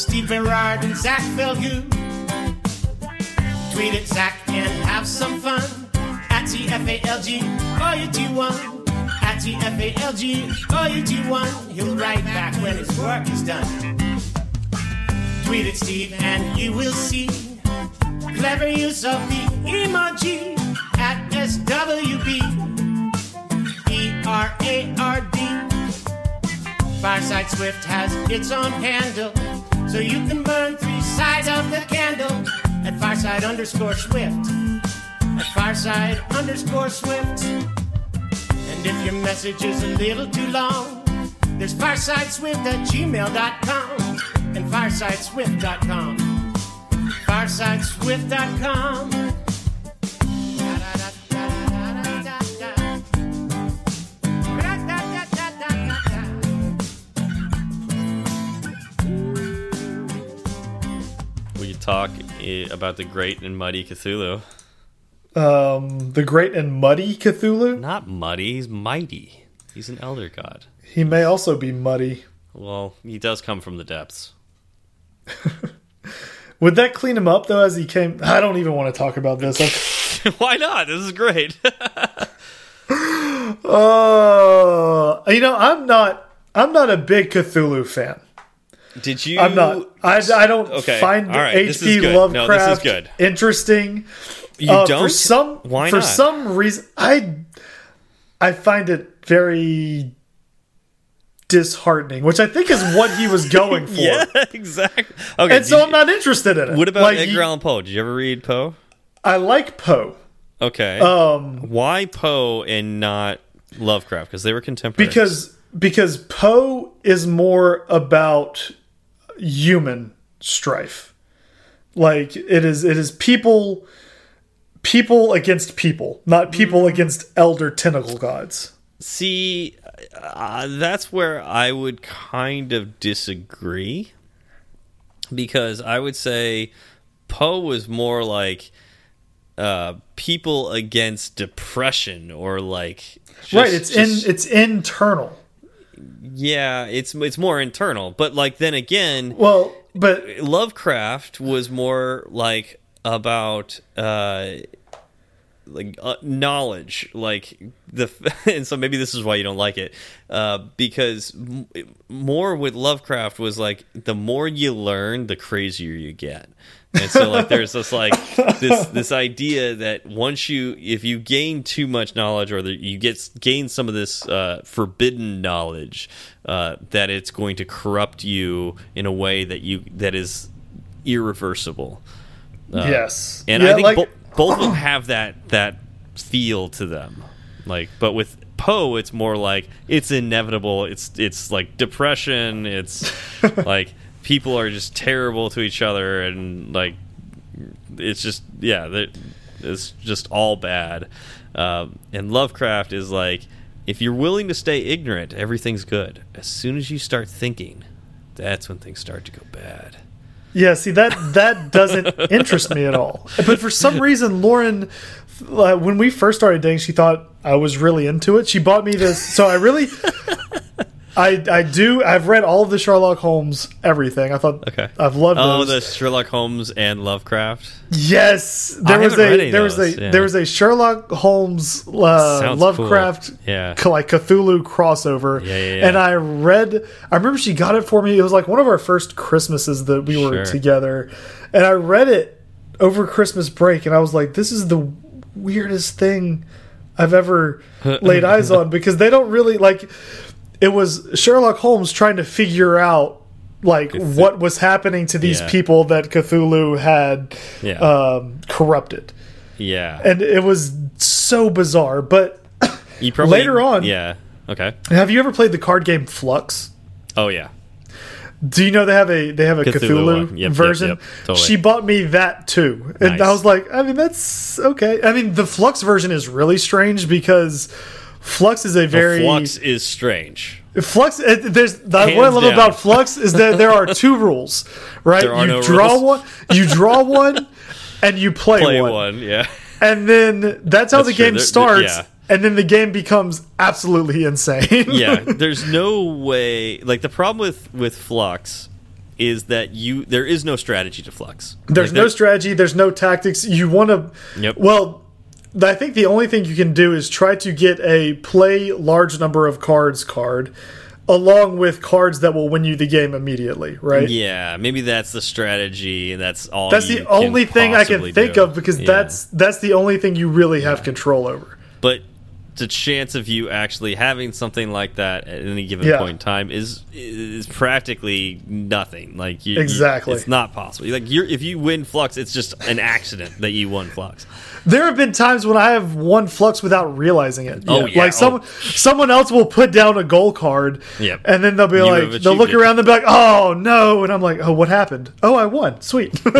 Steve Berard and Zach Falgout. Tweet at Zach and have some fun. At TFALG, or you one. At TFALG, or you do one. He'll write back when his work is done. Tweet at Steve and you will see clever use of the emoji at SWB. R A R D. Fireside Swift has its own handle, so you can burn three sides of the candle at Fireside underscore Swift. At Fireside underscore Swift. And if your message is a little too long, there's firesideswift at gmail.com and firesideswift.com. Firesideswift.com. talk about the great and muddy Cthulhu. Um, the great and muddy Cthulhu? Not muddy, he's mighty. He's an elder god. He may also be muddy. Well, he does come from the depths. Would that clean him up though as he came? I don't even want to talk about this. Why not? This is great. Oh, uh, you know, I'm not I'm not a big Cthulhu fan. Did you? I'm not. I, I don't okay. find right. H.P. Lovecraft no, interesting. You uh, don't. For some, Why for not? some reason, I I find it very disheartening, which I think is what he was going for. yeah, exactly. Okay, and so you, I'm not interested in it. What about like, Edgar Allan Poe? Did you ever read Poe? I like Poe. Okay. Um, why Poe and not Lovecraft? Because they were contemporaries. Because because Poe is more about human strife. Like it is it is people people against people, not people mm. against elder tentacle gods. See, uh, that's where I would kind of disagree because I would say Poe was more like uh, people against depression or like just, right. It's just, in it's internal yeah, it's it's more internal. But like then again, well, but Lovecraft was more like about uh like uh, knowledge like the and so maybe this is why you don't like it uh because more with Lovecraft was like the more you learn the crazier you get and so like there's this like this this idea that once you if you gain too much knowledge or that you get gain some of this uh, forbidden knowledge uh, that it's going to corrupt you in a way that you that is irreversible. Uh, yes. And yeah, i think like, bo both will have that that feel to them. Like but with poe it's more like it's inevitable. It's it's like depression. It's like people are just terrible to each other and like it's just yeah it's just all bad. Um, and lovecraft is like if you're willing to stay ignorant everything's good. As soon as you start thinking that's when things start to go bad. Yeah see that that doesn't interest me at all. But for some reason lauren uh, when we first started dating she thought i was really into it. She bought me this so i really I I do. I've read all of the Sherlock Holmes everything. I thought. Okay. I've loved. Oh, those. the Sherlock Holmes and Lovecraft. Yes, there I was a there was a yeah. there was a Sherlock Holmes uh, Lovecraft cool. yeah like Cthulhu crossover. Yeah, yeah, yeah, And I read. I remember she got it for me. It was like one of our first Christmases that we were sure. together, and I read it over Christmas break, and I was like, this is the weirdest thing I've ever laid eyes on because they don't really like. It was Sherlock Holmes trying to figure out like what was happening to these Yeah. people that Cthulhu had Yeah. um, corrupted, yeah. and it was so bizarre. But you probably later on- Yeah. Okay. have you ever played the card game Fluxx? Oh yeah. Do you know they have a they have a Cthulhu Cthulhu. Yep, yep, version? yep, totally. She bought me that too, and Nice. I was like, I mean, that's okay. I mean, the Fluxx version is really strange because Fluxx is a very Fluxx is strange. Fluxx. It, there's the, what I love down. about Fluxx is that there are two rules, right? You no draw rules. one, you draw one, and you play, Play one. one. Yeah. and then that's how That's the true. game There- there- starts. yeah. And then the game becomes absolutely insane. yeah there's no way like the problem with with fluxx is that you there is no strategy to fluxx There's Like, no strategy. There's no tactics. You want to. Yep. Well, I think the only thing you can do is try to get a play large number of cards card, along with cards that will win you the game immediately. Right. yeah maybe that's the strategy and that's all That's the only thing I can think do. of because Yeah. that's that's the only thing you really have control over. but the chance of you actually having something like that at any given Yeah. point in time is is practically nothing like you, you- Exactly. it's not possible like you're if you win fluxx it's just an accident that you won fluxx There have been times when I have won fluxx without realizing it. Oh, yeah. like someone someone else will put down a goal card, Yep. and then they'll be You like, they'll look it. around, they'll be like, oh no, and I'm like, oh, what happened? Oh, I won. Sweet.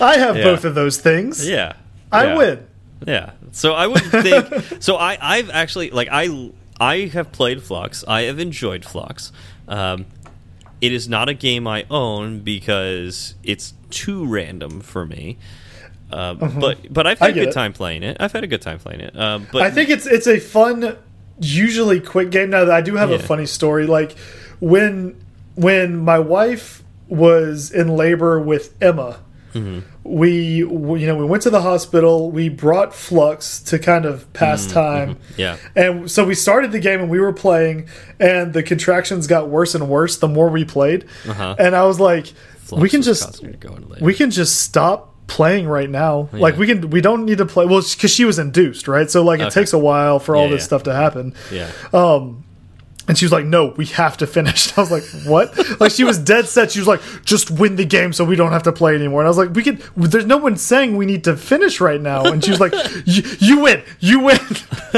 I have Yeah. both of those things. yeah I Yeah. win. Yeah. So I would think. so I I've actually like I I have played Fluxx. I have enjoyed Fluxx. Um, it is not a game I own because it's too random for me. Uh, But but I've. Had a good it. time playing it. I've had a good time playing it. Uh, but I think it's it's a fun, usually quick game. Now that I do have a funny story. Like when when my wife was in labor with Emma, Mm-hmm. we, we you know we went to the hospital. We brought Fluxx to kind of pass time. Mm-hmm. yeah. And so we started the game and we were playing, and the contractions got worse and worse the more we played. Uh-huh. And I was like, Fluxx we can just causing me to go into labor. we can just stop playing right now. Like we can we don't need to play well because she was induced, right? So like it takes a while for all this yeah. stuff to happen. yeah. And she was like, "No, we have to finish." And I was like, "What?" like she was dead set. She was like, "Just win the game so we don't have to play anymore." And I was like, "We can." There's no one saying we need to finish right now. And she was like, "You win, you win."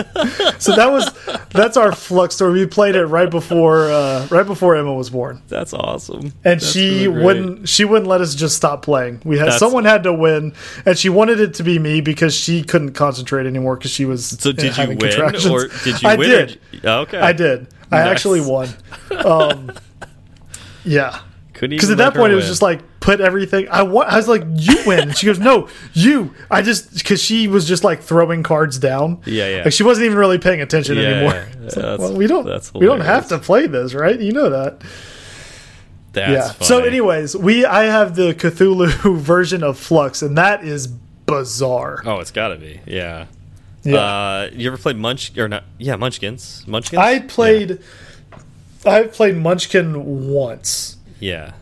so that was that's our fluxx story. We played it right before uh, right before Emma was born, That's awesome. and That's she really wouldn't she wouldn't let us just stop playing. We had That's- someone had to win, and she wanted it to be me because she couldn't concentrate anymore because she was So did you win or did you I win? did. Or, okay. I did. I Nice. actually won. Um, yeah. Because at that point it was just like put everything. I want. I was like, you win. And she goes, no, you. I just because she was just like throwing cards down. Yeah, yeah. Like she wasn't even really paying attention Yeah, anymore. yeah. It's like, well, we don't. that's we don't have to play this, right? You know that. That's yeah. funny. So, anyways, we I have the Cthulhu version of Fluxx, and that is bizarre. Oh, it's got to be. Yeah. Yeah. Uh, you ever played Munch or not? Yeah, Munchkins. Munchkins. I played. I played Munchkin once. Yeah.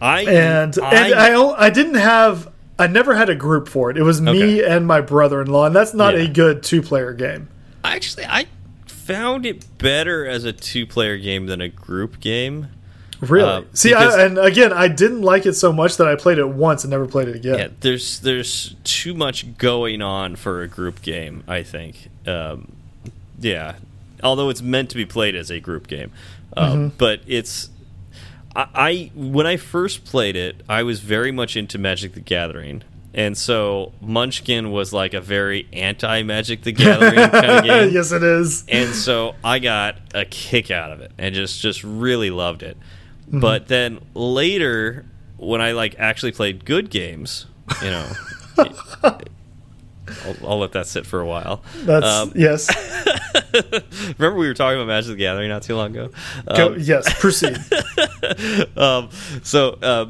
I and and I o- I didn't have I never had a group for it. It was me Okay. and my brother-in-law, and that's not Yeah. a good two-player game. actually I found it better as a two-player game than a group game. Really? Uh, See, I, and again, I didn't like it so much that I played it once and never played it again. Yeah, there's there's too much going on for a group game. I think. Um, yeah, although it's meant to be played as a group game, uh, Mm-hmm. but it's. I, I when I first played it, I was very much into Magic the Gathering, and so Munchkin was like a very anti Magic the Gathering kind of game. yes, it is. and so I got a kick out of it and just just really loved it. Mm-hmm. But then later, when I like actually played good games, you know, I'll, I'll let that sit for a while. That's Um, yes. remember we were talking about Magic the Gathering not too long ago. Go, Um, yes, proceed. um, so uh,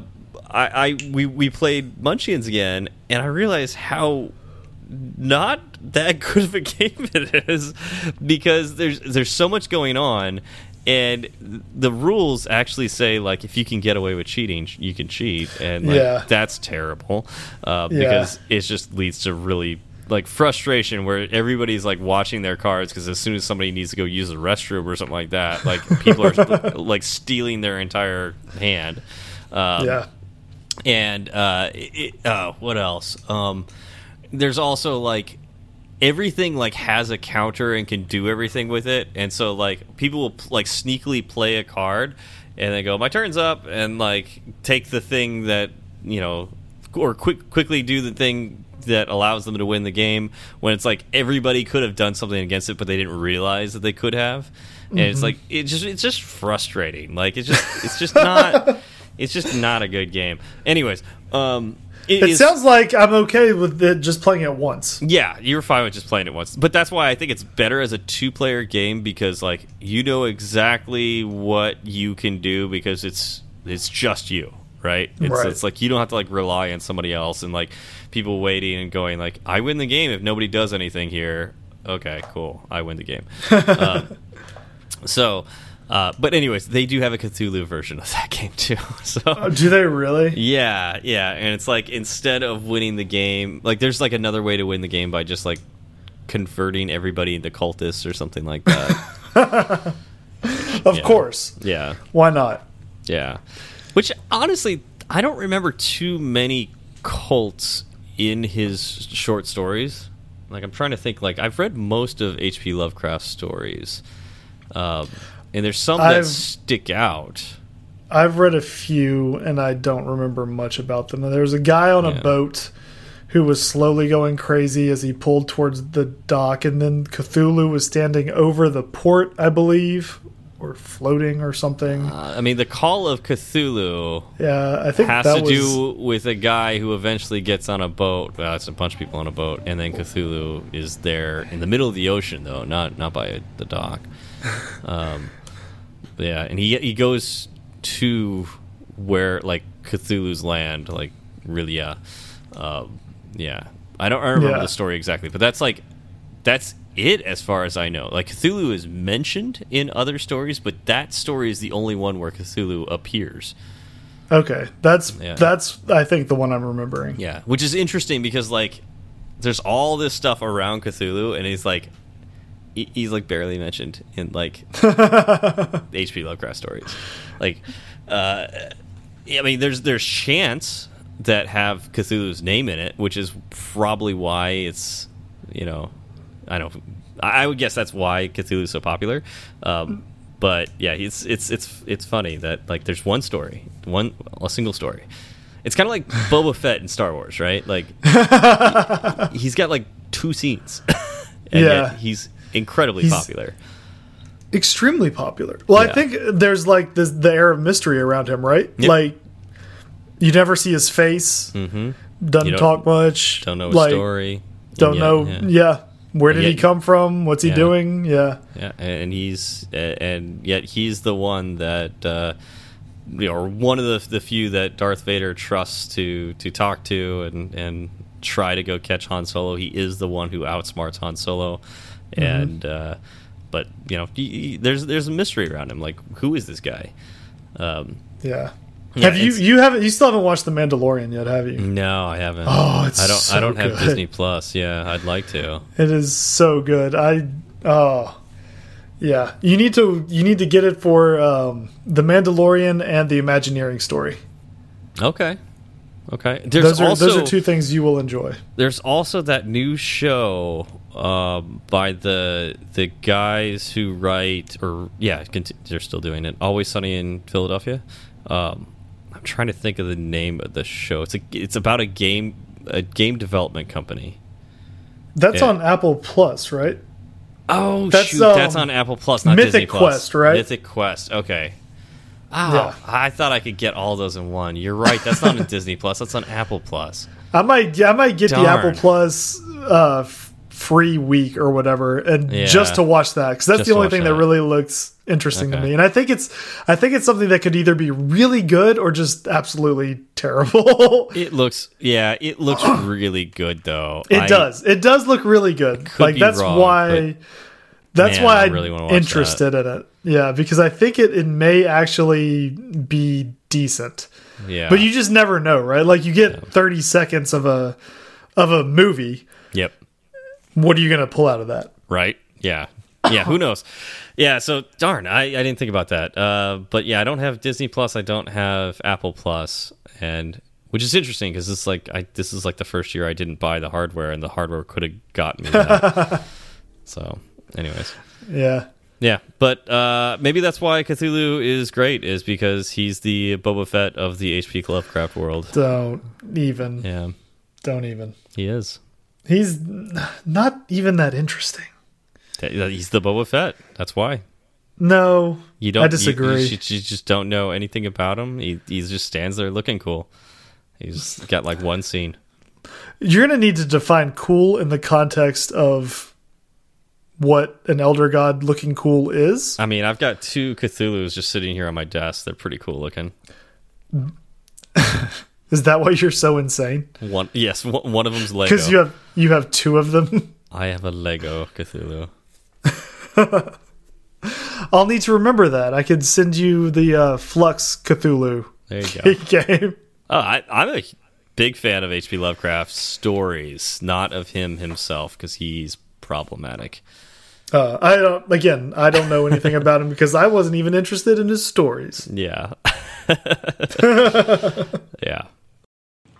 I, I we we played Munchkins again, and I realized how not that good of a game it is because there's there's so much going on, and the rules actually say like if you can get away with cheating, you can cheat, and like, Yeah. that's terrible uh, Yeah. because it just leads to really like frustration where everybody's like watching their cards because as soon as somebody needs to go use the restroom or something like that, like people are like stealing their entire hand. Um, yeah. and uh, it, uh, what else? Um, there's also like everything like has a counter and can do everything with it, and so like people will like sneakily play a card and they go, "My turn's up," and like take the thing that you know, or quick quickly do the thing that allows them to win the game when it's like everybody could have done something against it but they didn't realize that they could have. And it's like it just it's just frustrating. Like it's just it's just not it's just not a good game. Anyways um It is- sounds like I'm okay with it just playing it once. yeah, you're fine with just playing it once. But that's why I think it's better as a two player game because like you know exactly what you can do because it's it's just you, right? It's Right. it's like you don't have to like rely on somebody else and like people waiting and going like I win the game if nobody does anything here. Okay, cool. I win the game. um, so uh, but anyways, they do have a Cthulhu version of that game too. So Oh, do they really? yeah, yeah, and it's like instead of winning the game, like there's like another way to win the game by just like converting everybody into cultists or something like that. Of Yeah. course. yeah, Why not? yeah. Which honestly, I don't remember too many cults in his short stories. Like I'm trying to think. Like I've read most of H.P. Lovecraft's stories, um, and there's some that I've- stick out. I've read a few and I don't remember much about them. There was a guy on a boat who was slowly going crazy as he pulled towards the dock, and then Cthulhu was standing over the port, I believe, or floating or something. Uh, I mean, the Call of Cthulhu yeah, I think has that to was. do with a guy who eventually gets on a boat. Well, it's a bunch of people on a boat, and then Cthulhu is there in the middle of the ocean, though, not not by the dock. Um, yeah, and he he goes to where like Cthulhu's land, like really, yeah, um, yeah. I don't I remember Yeah. the story exactly, but that's like that's it as far as I know. Like Cthulhu is mentioned in other stories, but that story is the only one where Cthulhu appears. Okay, that's Yeah. that's I think the one I'm remembering. Yeah, which is interesting because like there's all this stuff around Cthulhu, and he's like he's like barely mentioned in like H.P. Lovecraft stories. Like, uh, I mean, there's there's chants that have Cthulhu's name in it, which is probably why it's you know I don't I would guess that's why Cthulhu's so popular. Um, but yeah, it's it's it's it's funny that like there's one story, one a single story. It's kind of like Boba Fett in Star Wars, right? Like he's got like two scenes, and Yeah. yet he's incredibly He's- popular. Extremely popular. Well, Yeah. I think there's like this the air of mystery around him, right? Yep. Like you never see his face. Mm-hmm. Doesn't don't- talk much. Don't know his like, story. Don't and know. yet- Yeah. Where did he come from? What's he Yeah. doing? Yeah. Yeah, and he's and yet he's the one that uh, you know, or one of the the few that Darth Vader trusts to to talk to and and try to go catch Han Solo. He is the one who outsmarts Han Solo, Mm-hmm. and uh, but you know, he, he- there's there's a mystery around him. Like, who is this guy? Um, Yeah. Yeah, have you you haven't you still haven't watched The Mandalorian yet, have you? no, I haven't. Oh, it's I don't. so I don't have. Disney Plus. Yeah, I'd like to. It is so good. I oh yeah. You need to you need to get it for um, The Mandalorian and the Imagineering story. Okay. Okay. There's Those are also those are two things you will enjoy. There's also that new show um, by the the guys who write, or yeah, they're still doing it. Always Sunny in Philadelphia. Um, I'm trying to think of the name of the show. It's a it's about a game a game development company. That's Yeah. on Apple Plus, right? Oh That's, shoot, that's um, on Apple Plus, not Mythic Disney Plus. Quest, right? Mythic Quest. Okay. Oh, Yeah. I thought I could get all those in one. You're right. That's not on Disney Plus. That's on Apple Plus. I might I might get the Apple Plus uh, free week or whatever, and Yeah. just to watch that because that's Just the only thing that. that. really looks interesting to me. And I think it's I think it's something that could either be really good or just absolutely terrible. It looks, yeah, it looks really good though. It I- does. It does look really good. Like that's wrong, why That's Man, why I I'm really interested in it. Yeah, because I think it, it may actually be decent. Yeah. But you just never know, right? Like you get 30 seconds of a of a movie. Yep. What are you going to pull out of that? Right. Yeah. Yeah. Who knows? Yeah. So darn, I, I didn't think about that. Uh, but yeah, I don't have Disney Plus. I don't have Apple Plus, and which is interesting because it's like I this is like the first year I didn't buy the hardware, and the hardware could have got me. That. so, anyways. Yeah. Yeah, but uh, maybe that's why Cthulhu is great, is because he's the Boba Fett of the H.P. Lovecraft world. Don't even. Yeah, Don't even. he is. He's not even that interesting. He's the Boba Fett. That's why. No. You don't. I you- disagree. You, you just don't know anything about him. He, he just stands there looking cool. He's got like one scene. You're going to need to define cool in the context of what an elder god looking cool is. I mean, I've got two Cthulhu's just sitting here on my desk. They're pretty cool looking. Is that why you're so insane? One, yes, one, of them's Lego. Because you have you have two of them. I have a Lego Cthulhu. I'll need to remember that. I could send you the uh, Fluxx Cthulhu There you go. game. Oh, I, I'm a big fan of H.P. Lovecraft's stories, not of him himself, because he's problematic. Uh, I don't. Again, I don't know anything about him because I wasn't even interested in his stories. Yeah. yeah.